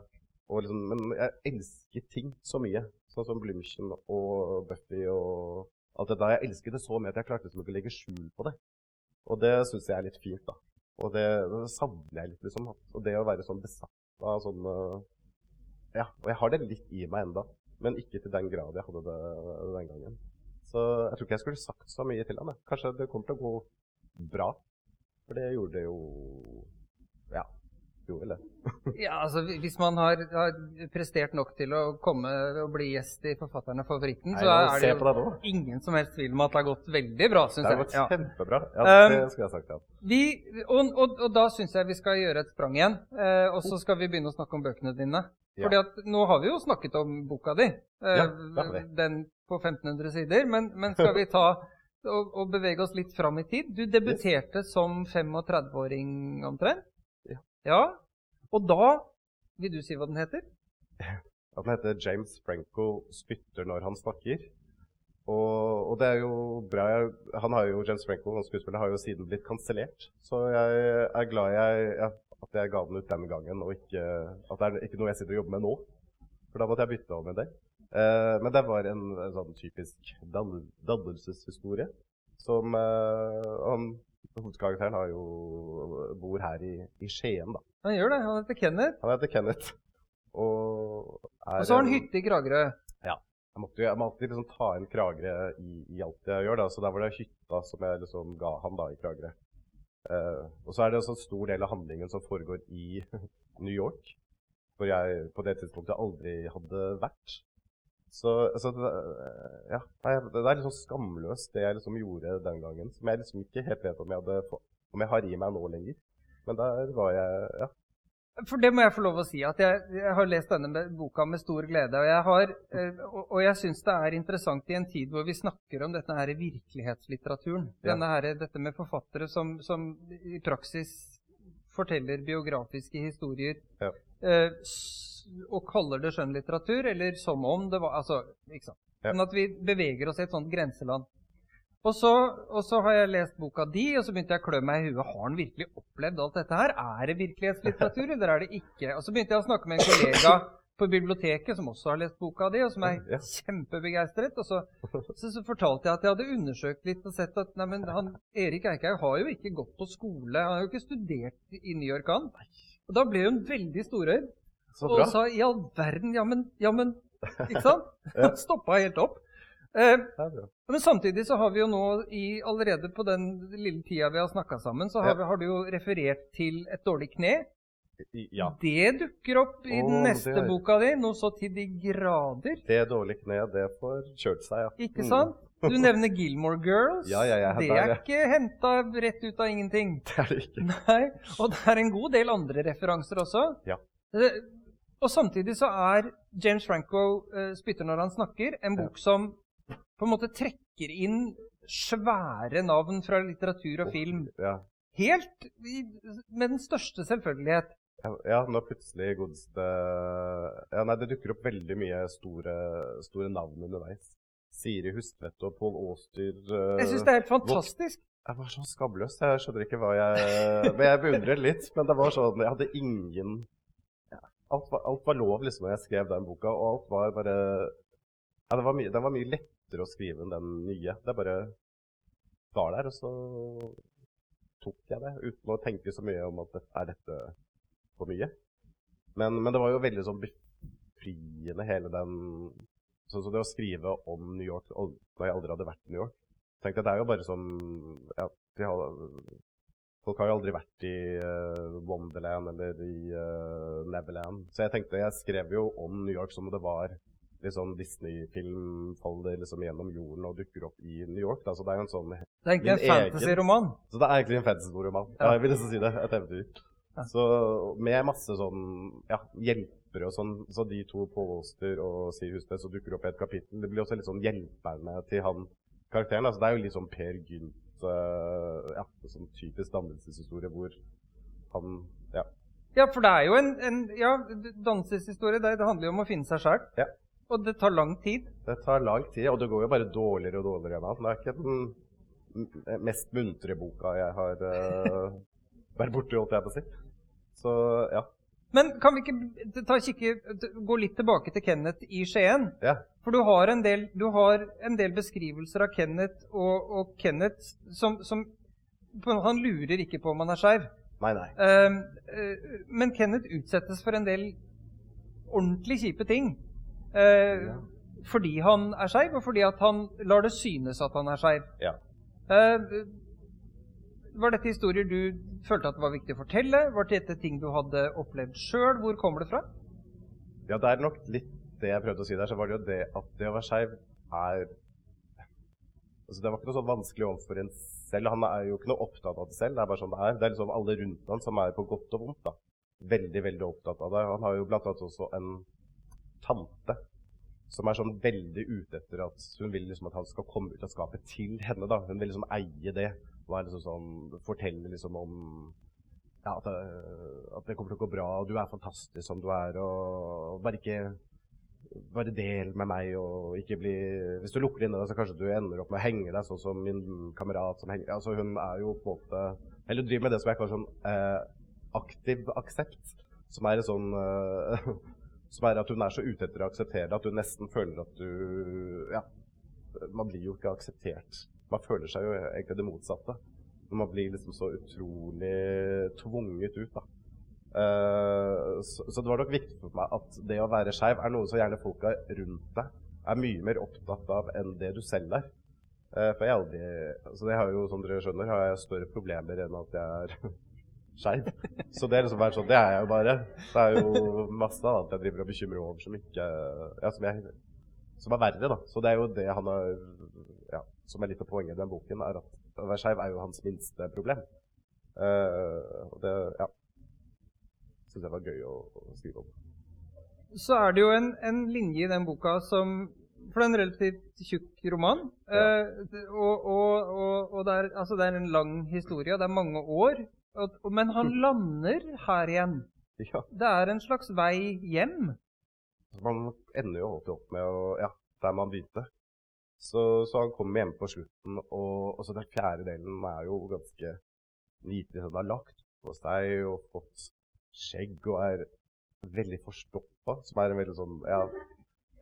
Og liksom, men jeg elsker ting så mye. Sånn som Blümchen og Buffy og alt det der. Jeg elsket det så mye at jeg klarte liksom ikke å legge skjul på det. Og det syns jeg er litt fint, da. Og det, det savner jeg litt, liksom. Og det å være sånn besatt av sånn Ja. Og jeg har det litt i meg enda, men ikke til den grad jeg hadde det den gangen. Så jeg tror ikke jeg skulle sagt så mye til ham. Kanskje det kommer til å gå bra. For det gjorde det jo Ja. Jo vel det. Ja, altså Hvis man har, har prestert nok til å komme og bli gjest i Forfatterne og favoritten, Nei, så er det jo det ingen som helst tvil om at det har gått veldig bra, syns Det har gått Ja. kjempebra. Ja, Um, det skulle jeg sagt, ja. Vi, og, og, og da syns jeg vi skal gjøre et sprang igjen. Eh, og så skal vi begynne å snakke om bøkene dine. Ja. Fordi at nå har vi jo snakket om boka di, eh, Ja, den på 1500 sider. Men, men skal vi ta og, og bevege oss litt fram i tid? Du debuterte som 35-åring omtrent. Ja. Og da Vil du si hva den heter? At den heter James Franco spytter når han snakker. Og, og det er jo bra. Jeg, han har jo, James Franco, han skuespiller, har jo siden blitt kansellert. Så jeg er glad jeg, jeg, at jeg ga den ut den gangen, og ikke, at det er ikke noe jeg sitter og jobber med nå. For da måtte jeg bytte om en del. Eh, men det var en, en sånn typisk dan- dannelseshistorie. Som eh, han, Hovedkarakteren har jo, bor her i, i Skien, da. Han gjør det. Han heter Kenneth. Han heter Kenneth. Og, er Og så har han hytte i Kragerø. jeg, måtte, jeg må alltid liksom ta en Kragerø i, i alt jeg gjør. Da. Så der var det hytta som jeg liksom ga han da i Kragerø. Eh, og så er det en stor del av handlingen som foregår i New York. Hvor jeg på det tidspunktet aldri hadde vært. Så, så det, ja, nei, det er litt sånn skamløst det jeg liksom gjorde den gangen. Som jeg liksom ikke helt vet om jeg, hadde, om jeg har i meg nå lenger. Men der var jeg ja. For det må jeg få lov å si, at jeg, jeg har lest denne boka med stor glede. Og jeg, har, eh, og, jeg syns det er interessant i en tid hvor vi snakker om dette her virkelighetslitteraturen. Ja. Her, dette med forfattere som, som i praksis forteller biografiske historier. Ja. Eh, og kaller det skjønnlitteratur, eller som om det var Altså, ikke sant. Men at vi beveger oss i et sånt grenseland. Og så, og så har jeg lest boka di, og så begynte jeg å klø meg i huet. Har han virkelig opplevd alt dette her? Er det virkelighetslitteratur, eller er det ikke? Og så begynte jeg å snakke med en kollega på biblioteket som også har lest boka di, og som er Ja. kjempebegeistret. Og så, så, så fortalte jeg at jeg hadde undersøkt litt og sett at nei, men han, Erik Eikhaug har jo ikke gått på skole. Han har jo ikke studert i New York, han. Og da ble hun veldig storøyd og sa i all verden, ja, men, ja, men Ikke sant? Ja. Stoppa helt opp. Eh, men samtidig så har vi jo nå i, allerede på den lille tida vi har snakka sammen, så har, Ja. vi, har du jo referert til et dårlig kne. Ja. Det dukker opp i den neste er- boka di, noe så til de grader. Det dårlige kneet, det får kjørt seg, ja. Ikke Mm. sant? Du nevner Gilmore Girls. Ja, ja, ja, det er ja. ikke henta rett ut av ingenting. Det er det ikke. Nei, og det er en god del andre referanser også. Ja. Eh, Og samtidig så er James Franco uh, 'Spytter når han snakker' en bok som på en måte trekker inn svære navn fra litteratur og film. Ja. Helt i, med den største selvfølgelighet. Ja, ja, nå plutselig godeste ja, Nei, det dukker opp veldig mye store, store navn underveis. Siri Hustvedt og Pål Aastyr uh, Jeg syns det er helt fantastisk. Jeg var så skabløs. Jeg skjønner ikke hva jeg Men jeg beundrer litt. Men det var sånn Jeg hadde ingen alt, var, alt var lov liksom da jeg skrev den boka, og alt var bare ja, det var mye, Den var mye lettere å skrive enn den nye. Det bare var der, og så tok jeg det uten å tenke så mye om at det- er dette for mye. Men, men det var jo veldig sånn befriende, hele den Sånn som det å skrive om New York da jeg aldri hadde vært i New York. Tenkte jeg, Det er jo bare som ja, har, Folk har jo aldri vært i uh, Wonderland eller i uh, Neverland. Så jeg tenkte, jeg skrev jo om New York som om det var liksom Disney-film faller liksom gjennom jorden og dukker opp i New York. Da. Så det er jo en sånn Det er egentlig en fantasy-roman. så det er egentlig en fantasy-roman. Ja. Jeg vil nesten si det. Et eventyr. Ja. Så med masse sånn ja, hjelpere og sånn, så de to påvåster og Siv Hustvedt så dukker opp i et kapittel, det blir også litt sånn hjelperne til han karakteren. Altså, det er jo litt sånn Per Gynt, uh, ja, sånn typisk dannelseshistorie hvor han ja, Ja, for det er jo en, en ja, danseshistorie. Det, det handler jo om å finne seg sjøl. Ja. Og det tar lang tid. Det tar lang tid, og det går jo bare dårligere og dårligere med han. Det er ikke den mest muntre boka jeg har uh, vært borti, holdt jeg på å si. Så ja. Men kan vi ikke ta kikke, gå litt tilbake til Kenneth i Skien? ja. For du har en del, du har en del beskrivelser av Kenneth, og, og Kenneth som, som Han lurer ikke på om han er skeiv. Nei, nei. Uh, men Kenneth utsettes for en del ordentlig kjipe ting. Uh, Ja. Fordi han er skeiv, og fordi at han lar det synes at han er skeiv. Ja. Eh, var dette historier du følte at det var viktig å fortelle? Var dette ting du hadde opplevd sjøl? Hvor kommer det fra? Ja, det er nok litt det jeg prøvde å si der. Så var det jo det at det å være skeiv er Altså, det var ikke noe sånn vanskelig overfor en selv. Han er jo ikke noe opptatt av det selv. Det er bare sånn det er. Det er liksom alle rundt han som er på godt og vondt. da. Veldig, veldig opptatt av det. Han har jo blant annet også en tante som er sånn veldig ute etter at hun vil liksom at han skal komme ut av skapet til henne. da. Hun vil liksom eie det. Og er liksom sånn, Fortelle liksom om ja, at, det, at det kommer til å gå bra, og du er fantastisk som du er. og Bare ikke bare del med meg og ikke bli Hvis du lukker inne, så kanskje du ender opp med å henge deg sånn som min kamerat som henger Altså hun er jo på en måte Eller driver med det som jeg kaller sånn eh, aktiv aksept. Som er sånn eh, Som er at hun er så ute etter å akseptere det at du nesten føler at du Ja. Man blir jo ikke akseptert. Man føler seg jo egentlig det motsatte. Når man blir liksom så utrolig tvunget ut, da. Uh, så, så, det var nok viktig for meg at det å være skeiv er noe som gjerne folka rundt deg er mye mer opptatt av enn det du selv er. Uh, for jeg aldri altså det har jo, som dere skjønner, har jeg større problemer enn at jeg er skeiv. Så det er liksom bare sånn, det er jeg jo bare. Det er jo masse annet jeg driver og bekymrer over som ikke ja, som, jeg, som er verre, da. Så det er jo det han har Som er litt av poenget i den boken, er at å være skeiv er jo hans minste problem. Uh, og det, ja syns jeg var gøy å, å, skrive om. Så er det jo en, en, linje i den boka som For det er en relativt tjukk roman. Ja. Uh, og, og, og, og det, er, altså det, er, en lang historie, og det er mange år. men han lander her igjen. Ja. Det er en slags vei hjem. Man ender jo alltid opp med å Ja, der man begynte. Så, så, han kommer hjemme på slutten, og så den fjerde delen er jo ganske nydelig. Han har lagt på seg og fått skjegg og er veldig forstoppa, som er en veldig sånn ja,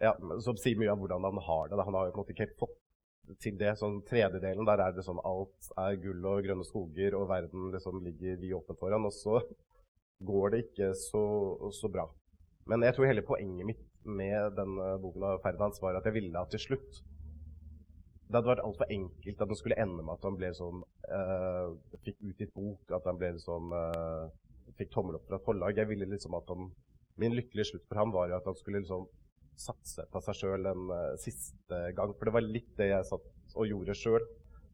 ja, Som sier mye om hvordan han har det. Han har jo på en måte ikke fått til det. sånn Tredjedelen der er det sånn alt er gull og grønne skoger, og verden liksom ligger vi åpen foran. Og så går det ikke så, så, bra. Men jeg tror hele poenget mitt med denne boken av Ferdinand var at jeg ville at til slutt Det hadde vært altfor enkelt at den skulle ende med at han ble sånn uh, Fikk utgitt bok, at han ble sånn uh, fikk tommel opp fra et forlag. Jeg ville liksom at han, Min lykkelige slutt for ham var jo at han skulle liksom satse på seg sjøl en uh, siste gang. For det var litt det jeg satt og gjorde sjøl.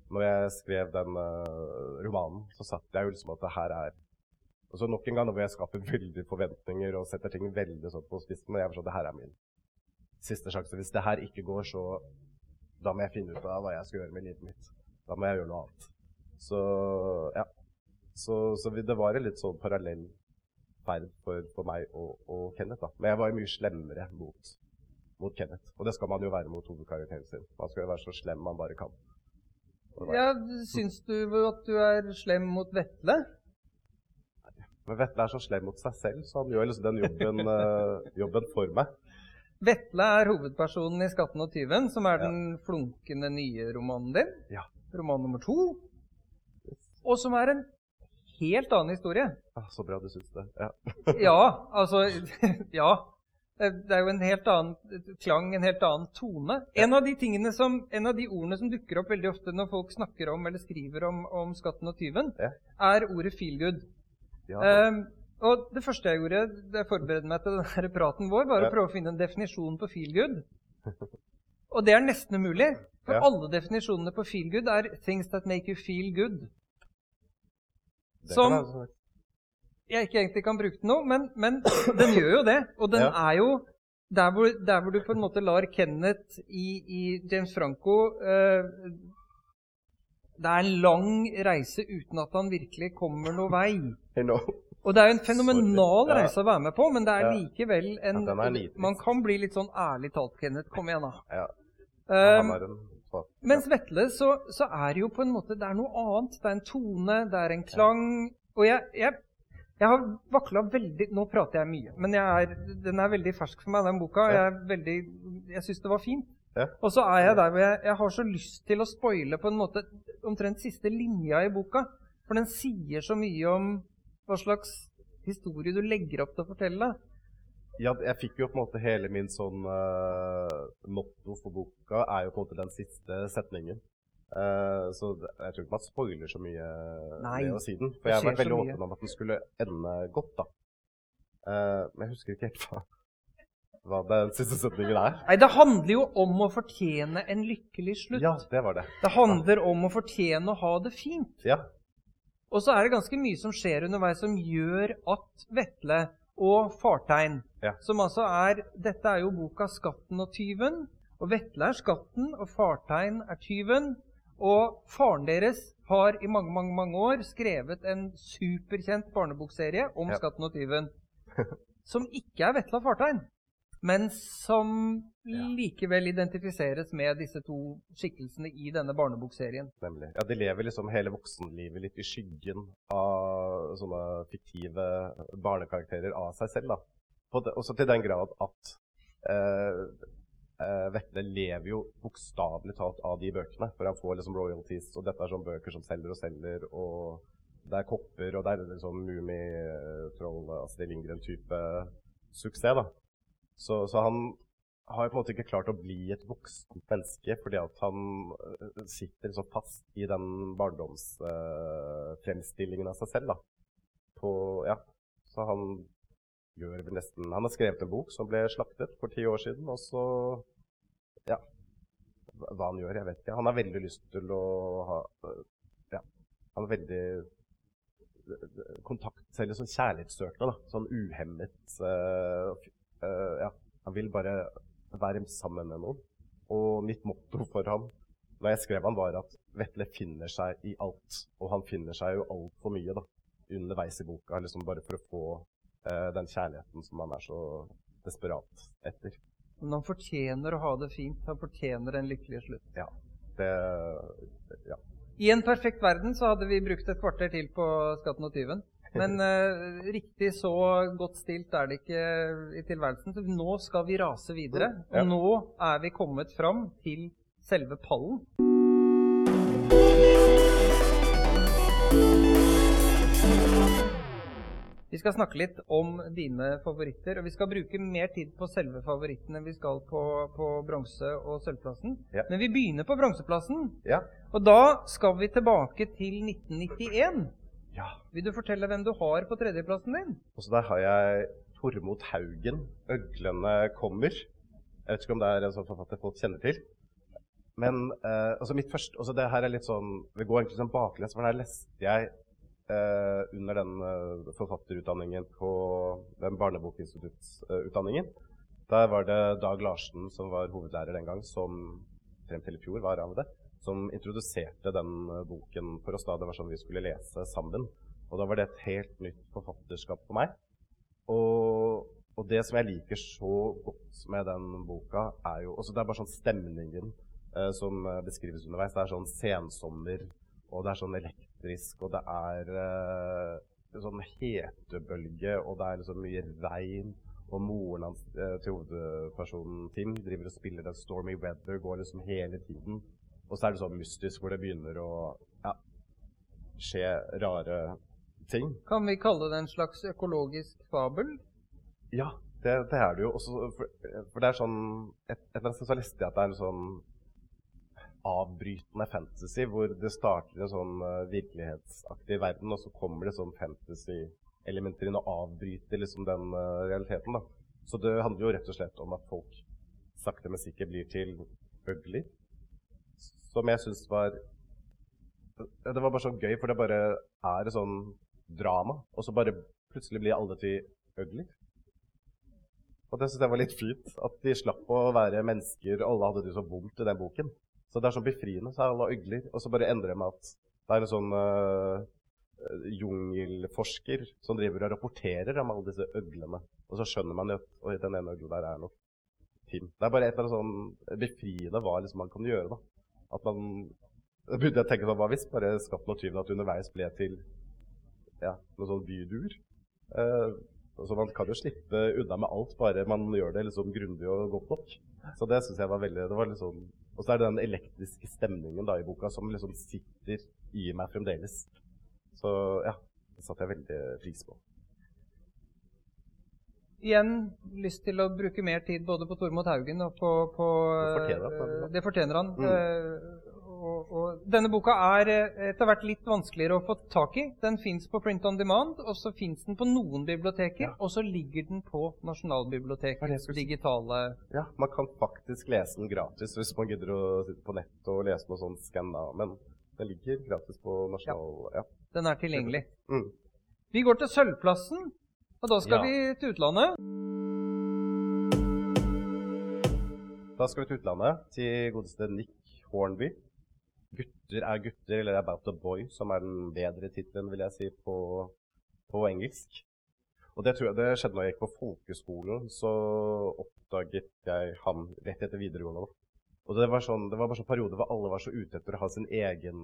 Når jeg skrev den romanen, så satt jeg jo liksom at det her er og så Nok en gang hvor jeg skaper veldig forventninger og setter ting veldig sånn på spissen. Og jeg forstår, det her er min siste sjanse. Hvis det her ikke går, så da må jeg finne ut av hva jeg skal gjøre med livet mitt. Da må jeg gjøre noe annet. Så ja. Så, så, det var en litt sånn parallell ferd for, for meg og, og, Kenneth. da. Men jeg var jo mye slemmere mot, mot, Kenneth. Og det skal man jo være mot hovedkarakteren sin. Man skal jo være så slem man bare kan. Ja, Syns du at du er slem mot Vetle? Men Vetle er så slem mot seg selv, så han gjør liksom den jobben, uh, jobben for meg. Vetle er hovedpersonen i 'Skatten og tyven', som er ja. den flunkende nye romanen din. Ja. Roman nummer to. Og som er en helt annen historie. Ah, så bra du syns det. Ja. ja, altså Ja. Det er jo en helt annen klang, en helt annen tone. En av de som, en av de ordene som dukker opp veldig ofte når folk snakker om eller skriver om, om 'Skatten og tyven', ja. er ordet 'feel good'. Ja, um, og det første jeg gjorde da jeg forberedte meg til denne praten vår, var å prøve å finne en definisjon på 'feel good'. Og det er nesten umulig. For alle definisjonene på 'feel good' er 'things that make you feel good' som jeg ikke egentlig kan bruke til noe, men, men, den gjør jo det. Og den ja. er jo der hvor, der hvor, du på en måte lar Kenneth i, i James Franco uh, Det er en lang reise uten at han virkelig kommer noe vei. Og det er jo en fenomenal reise å være med på, men det er likevel en Man kan bli litt sånn ærlig talt, Kenneth. Kom igjen, da. Um, mens Vetle, så, så, er det jo på en måte Det er noe annet. Det er en tone, det er en klang. Og jeg, jeg, jeg har vakla veldig Nå prater jeg mye, men jeg er, den er veldig fersk for meg, den boka. Jeg, er veldig, jeg syns det var fint. Og så er jeg der hvor jeg, jeg, har så lyst til å spoile på en måte omtrent siste linja i boka. For den sier så mye om hva slags historie du legger opp til å fortelle ja, jeg fikk jo på en måte hele min sånn uh, motto for boka er jo på en måte den siste setningen. Uh, så det, jeg tror ikke man spoiler så mye Nei, ved å si den. For jeg har vært veldig åpen om at den skulle ende godt, da. Uh, men jeg husker ikke helt hva, hva den siste setningen er. Nei, det handler jo om å fortjene en lykkelig slutt. Ja, det var det. Det handler om å fortjene å ha det fint. Ja. Og så er det ganske mye som skjer underveis som gjør at Vetle og Fartein, Ja. som altså er Dette er jo boka 'Skatten og tyven'. Og Vetle er skatten, og Fartein er tyven. Og faren deres har i mange mange, mange år skrevet en superkjent barnebokserie om Ja. Skatten og tyven. Som ikke er Vetle og Fartein, men som likevel identifiseres med disse to skikkelsene i denne barnebokserien. Nemlig. Ja, De lever liksom hele voksenlivet litt i skyggen av sånne fiktive barnekarakterer av seg selv. da. Det, også til den grad at eh, eh, Vetle lever jo bokstavelig talt av de bøkene. For han får liksom royalties, og dette er sånne bøker som selger og selger. og Det er kopper, og det er liksom Mummitroll, Astrid Lindgren-type suksess. da. Så, så han har på en måte ikke klart å bli et voksent menneske fordi at han øh, sitter så fast i den barndomsfremstillingen av seg selv. da. På, ja. Så han gjør nesten Han har skrevet en bok som ble slaktet for ti år siden, og så Ja. Hva han gjør, jeg vet ikke. Han har veldig lyst til å ha øh, Ja. Han er veldig kontakt, selv en sånn kjærlighetssøkende. Sånn uhemmet øh, øh, Ja. Han vil bare være sammen med noen. Og mitt motto for ham når jeg skrev han, var at Vetle finner seg i alt. Og han finner seg jo altfor mye da, underveis i boka, liksom bare for å få uh, den kjærligheten som han er så desperat etter. Men han fortjener å ha det fint. Han fortjener en lykkelig slutt. Ja. Det Ja. I en perfekt verden så hadde vi brukt et kvarter til på Skatten og tyven. Men uh, riktig så godt stilt er det ikke i tilværelsen. Så nå skal vi rase videre. Ja. Og nå er vi kommet fram til selve pallen. Vi skal snakke litt om dine favoritter, og vi skal bruke mer tid på selve favorittene vi skal på, på bronse- og sølvplassen. Ja. Men vi begynner på bronseplassen. Ja. Og da skal vi tilbake til 1991. ja. Vil du fortelle hvem du har på tredjeplassen din? Også der har jeg Tormod Haugen, 'Øglene kommer'. Jeg vet ikke om det er en sånn forfatter folk kjenner til. Men eh, altså mitt første, altså det her er litt sånn, Det går egentlig sånn baklengs, for her leste jeg eh, under den eh, forfatterutdanningen på den barnebokinstituttutdanningen. Der var det Dag Larsen, som var hovedlærer den gang, som frem til i fjor var av det, som introduserte den eh, boken for oss. da Det var sånn vi skulle lese sammen. Og da var det et helt nytt forfatterskap for meg. Og, og det som jeg liker så godt med den boka, er jo også Det er bare sånn stemningen eh, som eh, beskrives underveis. Det er sånn sensommer, og det er sånn elektrisk, og det er eh, sånn hetebølge, og det er liksom mye regn. Og moren hans eh, til hovedpersonen Tim driver og spiller den Stormy Weather, går liksom hele tiden. Og så er det sånn mystisk hvor det begynner å ja, skje rare ting. Kan vi kalle det en slags økologisk fabel? Ja, det, det er det jo. Også, for, for det er sånn Et, et eller annet sted så leste jeg at det er en sånn avbrytende fantasy hvor det starter en sånn eh, virkelighetsaktig verden, og så kommer det sånn fantasy-elementer inn og avbryter liksom den eh, realiteten. da. Så det handler jo rett og slett om at folk sakte, men sikkert blir til øgler. Som jeg syns var Det var bare så gøy, for det bare er et sånn drama, og så bare plutselig blir alle til øgler. Og det syns jeg var litt fint. At de slapp å være mennesker. Alle hadde det så vondt i den boken. Så det er sånn befriende. Så er alle øgler. Og så bare endrer det med at det er en sånn uh, jungelforsker som driver og rapporterer om alle disse øglene. Og så skjønner man jo at den ene øglen der er nok Tim. Det er bare et eller annet sånn befriende hva liksom man kan gjøre. da. At man Da begynte jeg å tenke sånn, hva hvis bare Skatten og tyven underveis ble til ja, noen sånn byduer? Eh, så man kan jo slippe unna med alt, bare man gjør det liksom grundig og godt nok. Så det syns jeg var veldig det var sånn, Og så er det den elektriske stemningen da i boka som liksom sitter i meg fremdeles. Så ja, det satte jeg veldig pris på. Igjen lyst til å bruke mer tid både på Tormod Haugen og på, på Det fortjener han, eh, Det fortjener han. Mm. eh, Og, og denne boka er eh, etter hvert litt vanskeligere å få tak i. Den fins på print on demand, og så fins den på noen biblioteker. Ja. Og så ligger den på Nasjonalbibliotekets digitale Ja, man kan faktisk lese den gratis hvis man gidder å sitte på nett og lese noe sånt skann. Men den ligger gratis på nasjonal... Ja. Den er tilgjengelig. Mm. Vi går til Sølvplassen, og da skal Ja. vi til utlandet. Da skal vi til utlandet, til godeste Nick Hornby. 'Gutter er gutter', eller 'About a Boy', som er den bedre tittelen, vil jeg si, på, på engelsk. Og det tror jeg det skjedde når jeg gikk på folkeskolen. Så oppdaget jeg han rett etter videregående. Og det var, sånn, det var bare sånn periode hvor alle var så ute etter å ha sin egen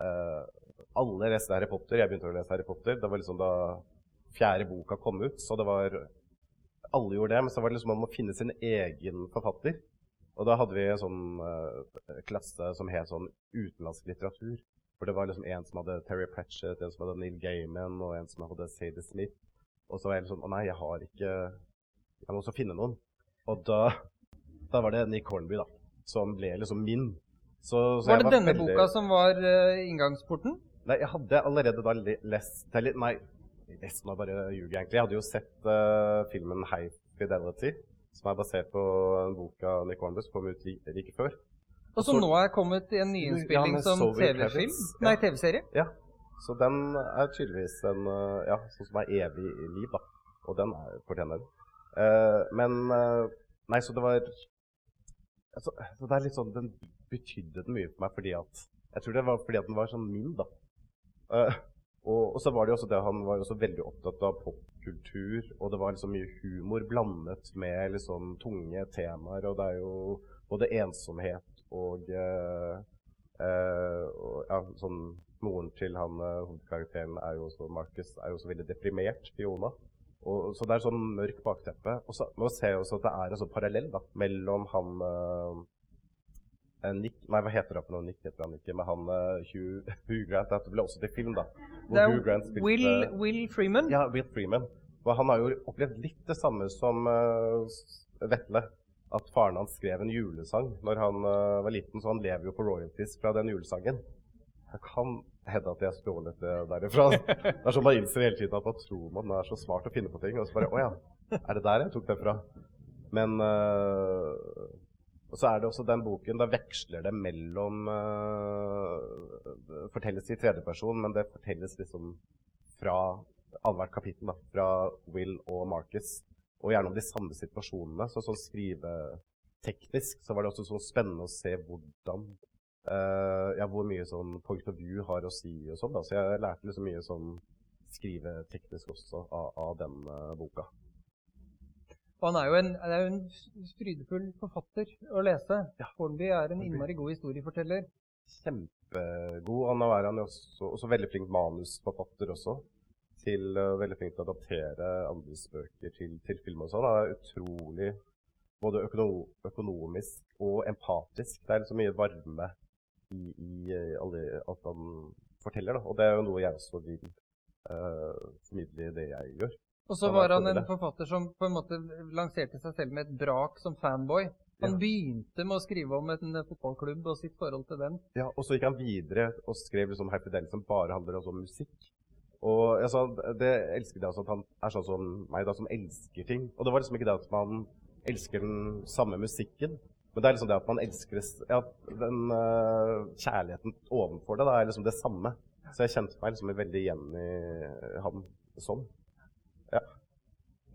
eh, Alle leste Harry Potter. Jeg begynte å lese Harry Potter. Det var liksom da fjerde boka kom ut. Så det var Alle gjorde det, men så var det liksom om å finne sin egen forfatter. Og da hadde vi en sånn uh, klasse som het sånn utenlandsk litteratur. For det var liksom en som hadde Terry Pratchett, en som hadde Neil Gaiman, og en som hadde Sadie Smith. Og så var jeg sånn Å nei, jeg har ikke Jeg må også finne noen. Og da, da var det Nick Hornby, da. Som ble liksom min. Så, så Var det denne veldig- boka som var uh, inngangsporten? Nei, jeg hadde allerede da lest Nei, lest nå bare jeg egentlig. Jeg hadde jo sett uh, filmen High Fidelity, som er basert på en bok av Nick Hornbus, som kom ut li- like før. Og som nå er kommet i en nyinnspilling ja, som TV-film? Ja. Nei, TV-serie? Ja, så den er tydeligvis en eh, Ja, sånn som er evig i liv, da. Og den er, fortjener den. Uh, men uh, Nei, så det var altså, så det er litt sånn Den betydde den mye for meg fordi at Jeg tror det var fordi at den var sånn min, da. Eh, og, og så var det jo også det han var også veldig opptatt av popkultur, og det var liksom mye humor blandet med liksom tunge temaer, og det er jo både ensomhet og eh, Eh, ja, sånn, moren til han eh, hovedkarakteren er jo også Marcus er jo også veldig deprimert, Fiona. Og, så det er sånn mørk bakteppe. Og så nå ser jeg også at det er en sånn parallell da, mellom han eh, Nick Nei, hva heter han for noe? Nick heter han ikke, men han uh, Hugh, Hugh Grant. Det ble også til film, da. hvor Hugh Grant spilte- Will, Will Freeman. ja, Will Freeman. Og han har jo opplevd litt det samme som uh, Vetle. At faren hans skrev en julesang når han uh, var liten, så han lever jo på royalties fra den julesangen. Jeg kan hende at jeg stjålet det derifra. Det er sånn man innser hele tiden at man tror man er så smart å finne på ting. Og så bare Å ja, er det der jeg tok det fra? Men eh, Og så er det også den boken. Da veksler det mellom uh, fortelles i tredjeperson, men det fortelles liksom fra annethvert kapittel. da, Fra Will og Marcus. Og gjerne om de samme situasjonene. Så sånn skriveteknisk så var det også sånn spennende å se hvordan uh, Ja, hvor mye sånn point of view har å si og sånn. da, Så jeg lærte liksom mye sånn skriveteknisk også av, av den uh, boka. Og han er jo en, er jo en frydefull forfatter å lese. Ja. Hornby er en innmari god historieforteller. Kjempegod. Og nå er han jo også, også veldig flink manusforfatter også. Til, uh, veldig flink til å adaptere andres bøker til, til film og sånn. Han er utrolig både økono økonomisk og empatisk. Det er liksom mye varme i, i eh, alle, alt han forteller. Da. Og det er jo noe jeg også vil uh, formidle i det jeg gjør. Og så var han en forfatter som på en måte lanserte seg selv med et brak som fanboy. Han Ja. begynte med å skrive om en eh, fotballklubb og sitt forhold til den. Ja, og så gikk han videre og skrev liksom Dance som bare handler om musikk. Og altså, det elsket jeg også, at han er sånn som meg, da, som elsker ting. Og det var liksom ikke det at man elsker den samme musikken, men det er liksom det at man elsker ja, den uh, kjærligheten ovenfor det, da, er liksom det samme. Så jeg kjente meg liksom veldig igjen i han sånn.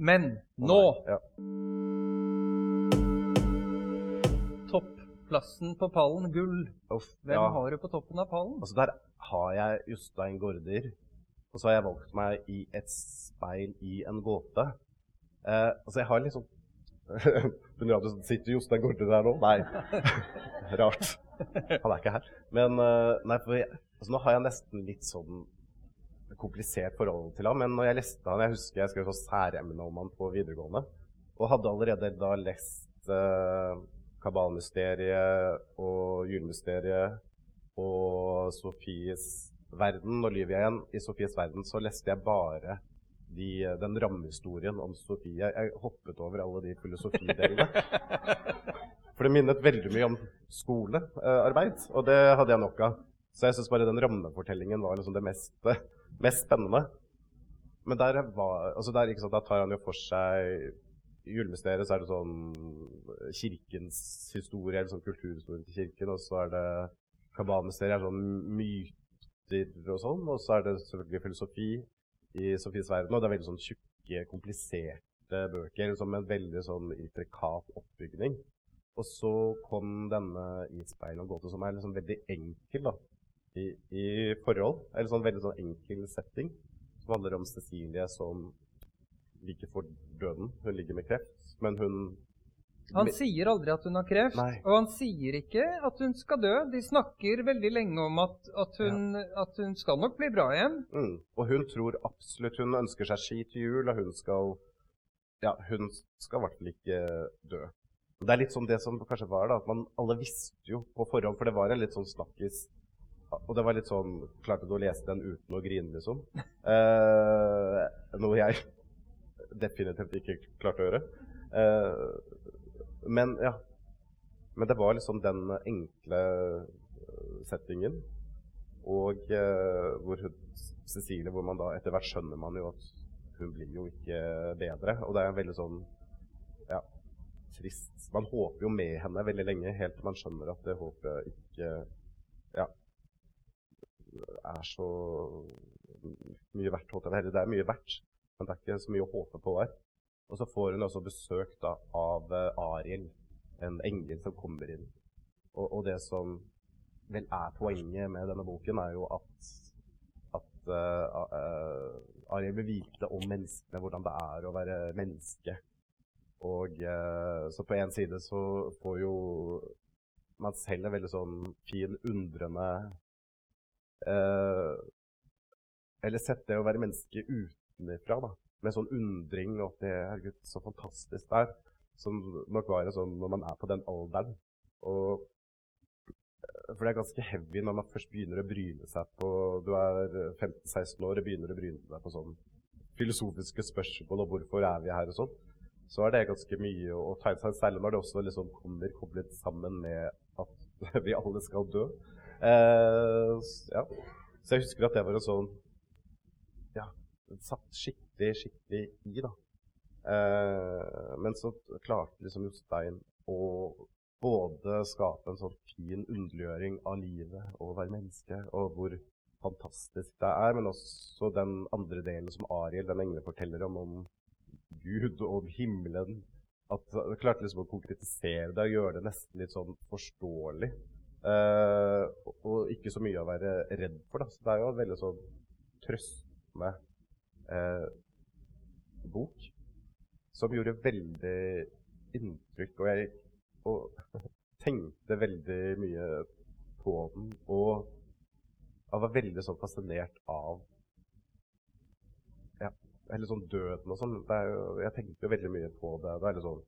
Men nå Ja. Topplassen på pallen, gull. Uff, Hvem ja. har du på toppen av pallen? Altså Der har jeg Jostein Gaarder. Og så har jeg valgt meg i et speil i en gåte. Eh, altså jeg har liksom Begynner at å sitter Jostein Gaarder der nå? Nei. Rart. Han er ikke her. Men eh, nei, for jeg, altså, nå har jeg nesten litt sånn komplisert forhold til ham. Men når jeg leste han, jeg husker jeg skrev sånn særemne om han på videregående. Og hadde allerede da lest eh, Kabalmysteriet og Julemysteriet og Sofies verden og livet igjen. I Sofies verden så leste jeg bare de, den rammehistorien om Sofie. Jeg hoppet over alle de filosofidelene. For det minnet veldig mye om skolearbeid, og det hadde jeg nok av. Så jeg syns bare den rammefortellingen var liksom det mest, mest spennende. Men der, var, altså der, sant, der, tar han jo for seg I julemysteriet så er det sånn kirkens historie, eller sånn kulturhistorie til kirken, og så er det kabalmysteriet er sånn myter og sånn, og så er det selvfølgelig filosofi i Sofies verden, og det er veldig sånn tjukke, kompliserte bøker med en veldig sånn intrikat oppbygning. Og så kom denne i speil og gåte, som er liksom veldig enkel da, i, i forhold. Eller sånn veldig sånn enkel setting. Som handler om Cecilie som ligger for døden. Hun ligger med kreft, men hun Han sier aldri at hun har kreft, Nei. og han sier ikke at hun skal dø. De snakker veldig lenge om at, at, hun, at hun skal nok bli bra igjen. mm. Og hun tror absolutt Hun ønsker seg ski til jul, og hun skal Ja, hun skal i hvert fall ikke dø. Det er litt sånn det som kanskje var, da, at man alle visste jo på forhånd, for det var en litt sånn snakkis og det var litt sånn Klarte du å lese den uten å grine, liksom? Eh, noe jeg definitivt ikke klarte å gjøre. Eh, men ja. Men det var liksom den enkle eh, settingen. Og eh, hvor hun, Cecilie, hvor man da etter hvert skjønner man jo at hun blir jo ikke bedre. Og det er veldig sånn ja, trist. Man håper jo med henne veldig lenge, helt til man skjønner at det håpet ikke ja, er så mye verdt. Eller. Det er mye verdt, men det er ikke så mye å håpe på her. Og så får hun også besøk da, av uh, Ariel, en engel som kommer inn. Og, og, det som vel er poenget med denne boken, er jo at, at uh, uh, Ariel vil vite om menneskene, hvordan det er å være menneske. Og så på en side så får jo man selv en veldig sånn fin, undrende eh, Eller sett det å være menneske utenfra, da. Med sånn undring og at det Herregud, så fantastisk det er. Som nok var det sånn når man er på den alderen. Og, for det er ganske heavy når man først begynner å bryne seg på Du er 15-16 år og begynner å bryne deg på sånn filosofiske spørsmål og hvorfor er vi her og sånn. Så er det ganske mye å ta inn seg, særlig når det også liksom kommer koblet sammen med at vi alle skal dø. Eh, ja. Så jeg husker at det var en sånn Ja, den satt skikkelig, skikkelig i, da. Eh, men så klarte liksom Jostein å både skape en sånn fin underliggjøring av livet og å være menneske, og hvor fantastisk det er, men også den andre delen som Ariel, den engelen, forteller om, om Gud og himmelen. At jeg klarte liksom å konkretisere det og gjøre det nesten litt sånn forståelig. Uh, og ikke så mye å være redd for. Da. Så det er jo en veldig sånn trøstende uh, bok som gjorde veldig inntrykk. Og jeg og tenkte veldig mye på den. Og jeg var veldig sånn fascinert av ja, eller sånn døden og sånn. Jeg tenkte jo veldig mye på det. Det er litt sånn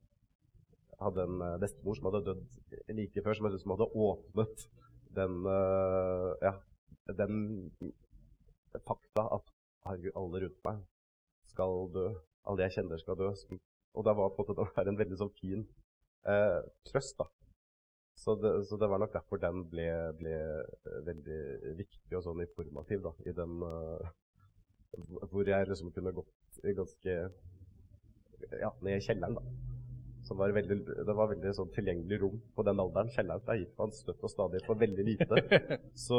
hadde en eh, bestemor som hadde dødd like før, som liksom hadde åpnet den, uh, ja, den fakta at herregud, alle rundt meg skal dø. Alle jeg kjenner, skal dø. Og det var på en måte en veldig sånn fin uh, trøst. da. Så det, så det, var nok derfor den ble, ble veldig viktig og sånn informativ da, i den uh, Hvor jeg liksom kunne gått ganske ja, ned i kjelleren. da. Som var veldig, det var veldig sånn tilgjengelig rom på den alderen. Kjelleren der gikk man støtt og stadig for veldig lite. Så,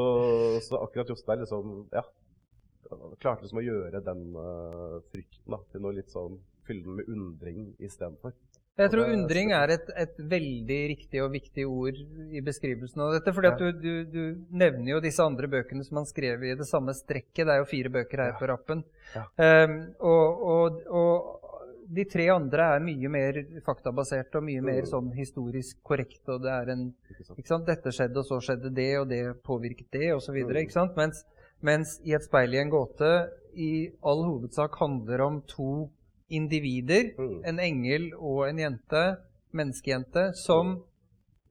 så akkurat Jostein liksom, ja, klarte liksom å gjøre den uh, frykten da, til noe litt sånn Fylle den med undring istedenfor. Jeg tror undring er et, et, veldig riktig og viktig ord i beskrivelsen av dette. fordi at du, du, du, nevner jo disse andre bøkene som han skrev i det samme strekket. Det er jo fire bøker her på rappen. Ja. Um, og, og, og, de tre andre er mye mer faktabaserte og mye mer mm. sånn historisk korrekte. og det er en, ikke sant? Dette skjedde, og så skjedde det, og det påvirket det, osv. Mm. Mens, mens i Et speil i en gåte i all hovedsak handler om to individer, mm. en engel og en jente, menneskejente, som,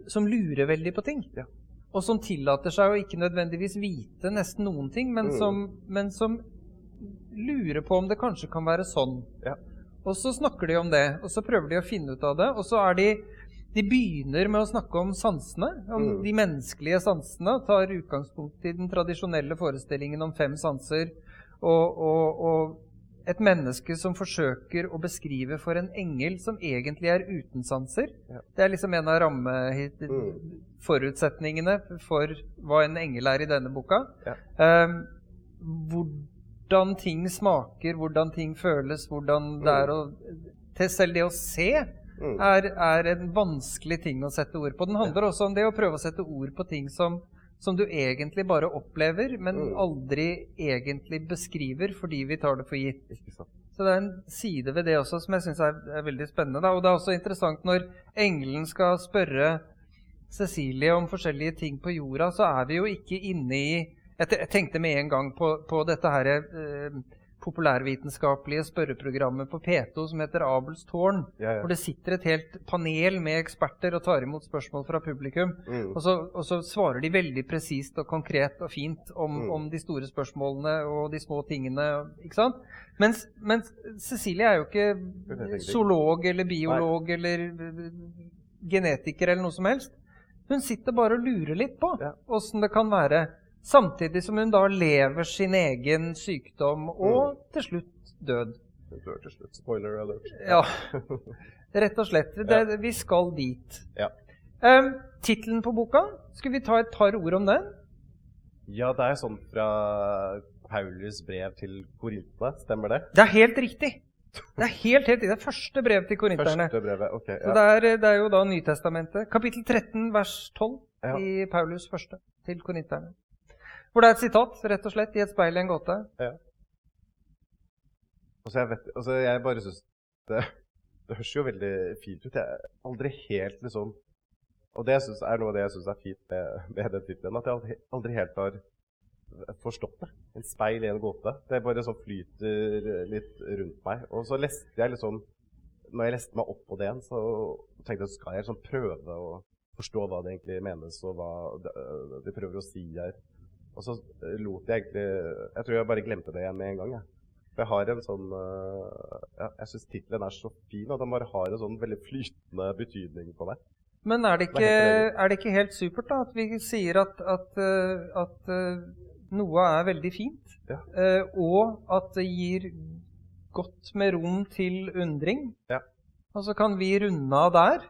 som lurer veldig på ting. Ja. Og som tillater seg å ikke nødvendigvis vite nesten noen ting, men, som, men som lurer på om det kanskje kan være sånn. Ja. Og så snakker de om det, og så prøver de å finne ut av det. Og så er de De begynner med å snakke om sansene, om Mm. de menneskelige sansene. Tar utgangspunkt i den tradisjonelle forestillingen om fem sanser. Og, og, og et menneske som forsøker å beskrive for en engel som egentlig er uten sanser. Ja. Det er liksom en av Mm. rammeforutsetningene for hva en engel er i denne boka. Ja. Eh, hvordan ting smaker, hvordan ting føles, hvordan det er å til Selv det å se Mm. er, er en vanskelig ting å sette ord på. Den handler også om det å prøve å sette ord på ting som, som du egentlig bare opplever, men Mm. aldri egentlig beskriver fordi vi tar det for gitt. Så det er en side ved det også som jeg syns er, er veldig spennende. Da. Og det er også interessant når engelen skal spørre Cecilie om forskjellige ting på jorda, så er vi jo ikke inne i Jeg, tenkte med en gang på, på dette her eh, populærvitenskapelige spørreprogrammet på P2 som heter Abels tårn. Ja, ja. Hvor det sitter et helt panel med eksperter og tar imot spørsmål fra publikum. Mm. Og så, og så svarer de veldig presist og konkret og fint om, Mm. om de store spørsmålene og de små tingene. ikke sant? Mens, mens Cecilie er jo ikke zoolog eller biolog eller øh, genetiker eller noe som helst. Hun sitter bare og lurer litt på Ja. det kan være. Samtidig som hun da lever sin egen sykdom og Mm. til slutt død. Hun dør til slutt. Spoiler alert. Ja, rett og slett. Det, vi skal dit. Ja. Um, Tittelen på boka, skal vi ta et par ord om den? Ja, det er sånn fra Paulus brev til korintene, stemmer det? Det er helt riktig. Det er helt, helt riktig. Det er første brev til korinterne. Første brevet, ok. Så det, er, det er jo da Nytestamentet. Kapittel 13, vers 12 Ja. i Paulus første til korinterne. Hvor det er et sitat, rett og slett, i et speil i en gåte. Altså, jeg, vet, altså, jeg bare syns det, det høres jo veldig fint ut. Jeg er aldri helt liksom Og det synes, er noe av det jeg syns er fint med, med den tittelen. At jeg aldri, aldri helt har forstått det. En speil i en gåte. Det bare sånn flyter litt rundt meg. Og så leste jeg liksom Når jeg leste meg opp på det så tenkte jeg skal jeg liksom prøve å forstå hva det egentlig menes, og hva de prøver å si her. Og så lot jeg egentlig Jeg tror jeg bare glemte det igjen med en gang. Jeg. For jeg har en sånn øh, ja, Jeg syns tittelen er så fin, og den bare har en sånn veldig flytende betydning på meg. Men er det ikke, er det ikke helt supert da, at vi sier at, at, eh, at eh, noe er veldig fint, Ja. eh, og at det gir godt med rom til undring? Ja. Og så kan vi runde av der.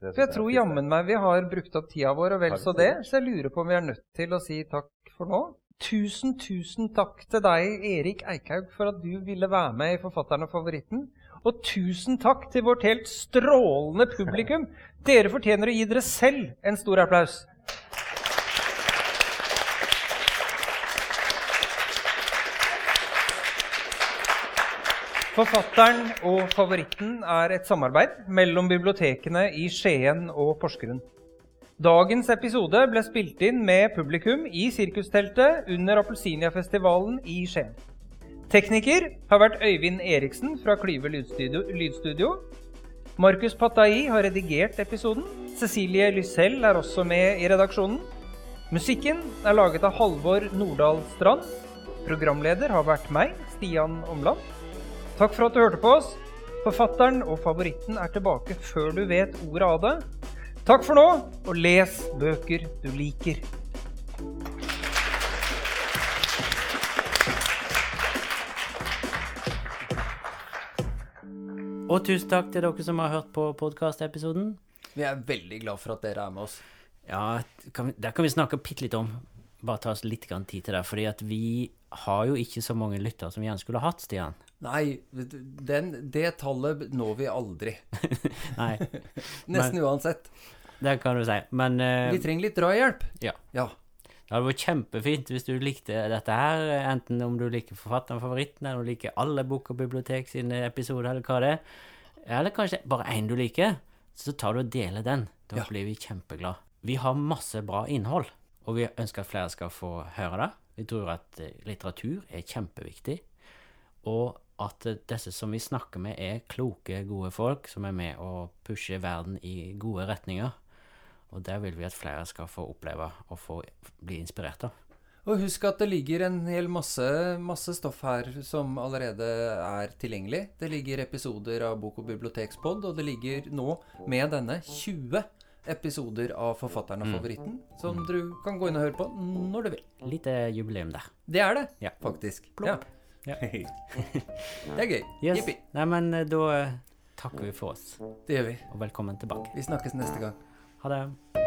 For jeg tror jammen meg vi har brukt opp tida vår, og vel så det? det. Så jeg lurer på om vi er nødt til å si takk for nå. Tusen, tusen takk til deg, Erik Eikhaug, for at du ville være med i Forfatteren og favoritten. Og tusen takk til vårt helt strålende publikum. Dere fortjener å gi dere selv en stor applaus. Forfatteren og favoritten er et samarbeid mellom bibliotekene i Skien og Porsgrunn. Dagens episode ble spilt inn med publikum i sirkusteltet under Appelsinia-festivalen i Skien. Tekniker har vært Øyvind Eriksen fra Klyve lydstudio. lydstudio. Markus Patai har redigert episoden. Cecilie Lysell er også med i redaksjonen. Musikken er laget av Halvor Nordahl Strand. Programleder har vært meg, Stian Omland. Takk for at du hørte på oss. Forfatteren og favoritten er tilbake før du vet ordet av det. Takk for nå, og les bøker du liker. Og tusen takk til dere som har hørt på podkastepisoden. Vi er veldig glad for at dere er med oss. Ja, kan vi, der kan vi snakke bitte litt om. Bare ta oss litt tid til det. Fordi at vi har jo ikke så mange lyttere som vi gjerne skulle hatt, Stian. Nei, den, det tallet når vi aldri. Nei, Nesten uansett. Det kan du si. Men uh, Vi trenger litt drahjelp. ja. Ja. Det hadde vært kjempefint hvis du likte dette her, enten om du liker forfatteren favoritten, eller om du liker alle Bok og bibliotek sine episoder, eller hva det er. Eller kanskje bare én du liker. Så tar du og deler den. Da Ja. blir vi kjempeglade. Vi har masse bra innhold, og vi ønsker at flere skal få høre det. Vi tror at eh, litteratur er kjempeviktig, og at eh, disse som vi snakker med, er kloke, gode folk som er med å pushe verden i gode retninger. Og det vil vi at flere skal få oppleve og få bli inspirert av. Og husk at det ligger en hel masse, masse stoff her som allerede er tilgjengelig. Det ligger episoder av Bok- og bibliotekspod, og det ligger nå med denne 20 episoder av Forfatteren og favoritten, som du kan gå inn og høre på når du vil. Lite jubileum der. Det er det, Ja. faktisk. Plopp. Ja, Ja. det er gøy. Yes. Jippi. Nei, men eh, da eh, takker vi for oss, Det gjør vi. og velkommen tilbake. Vi snakkes neste gang. Ha det.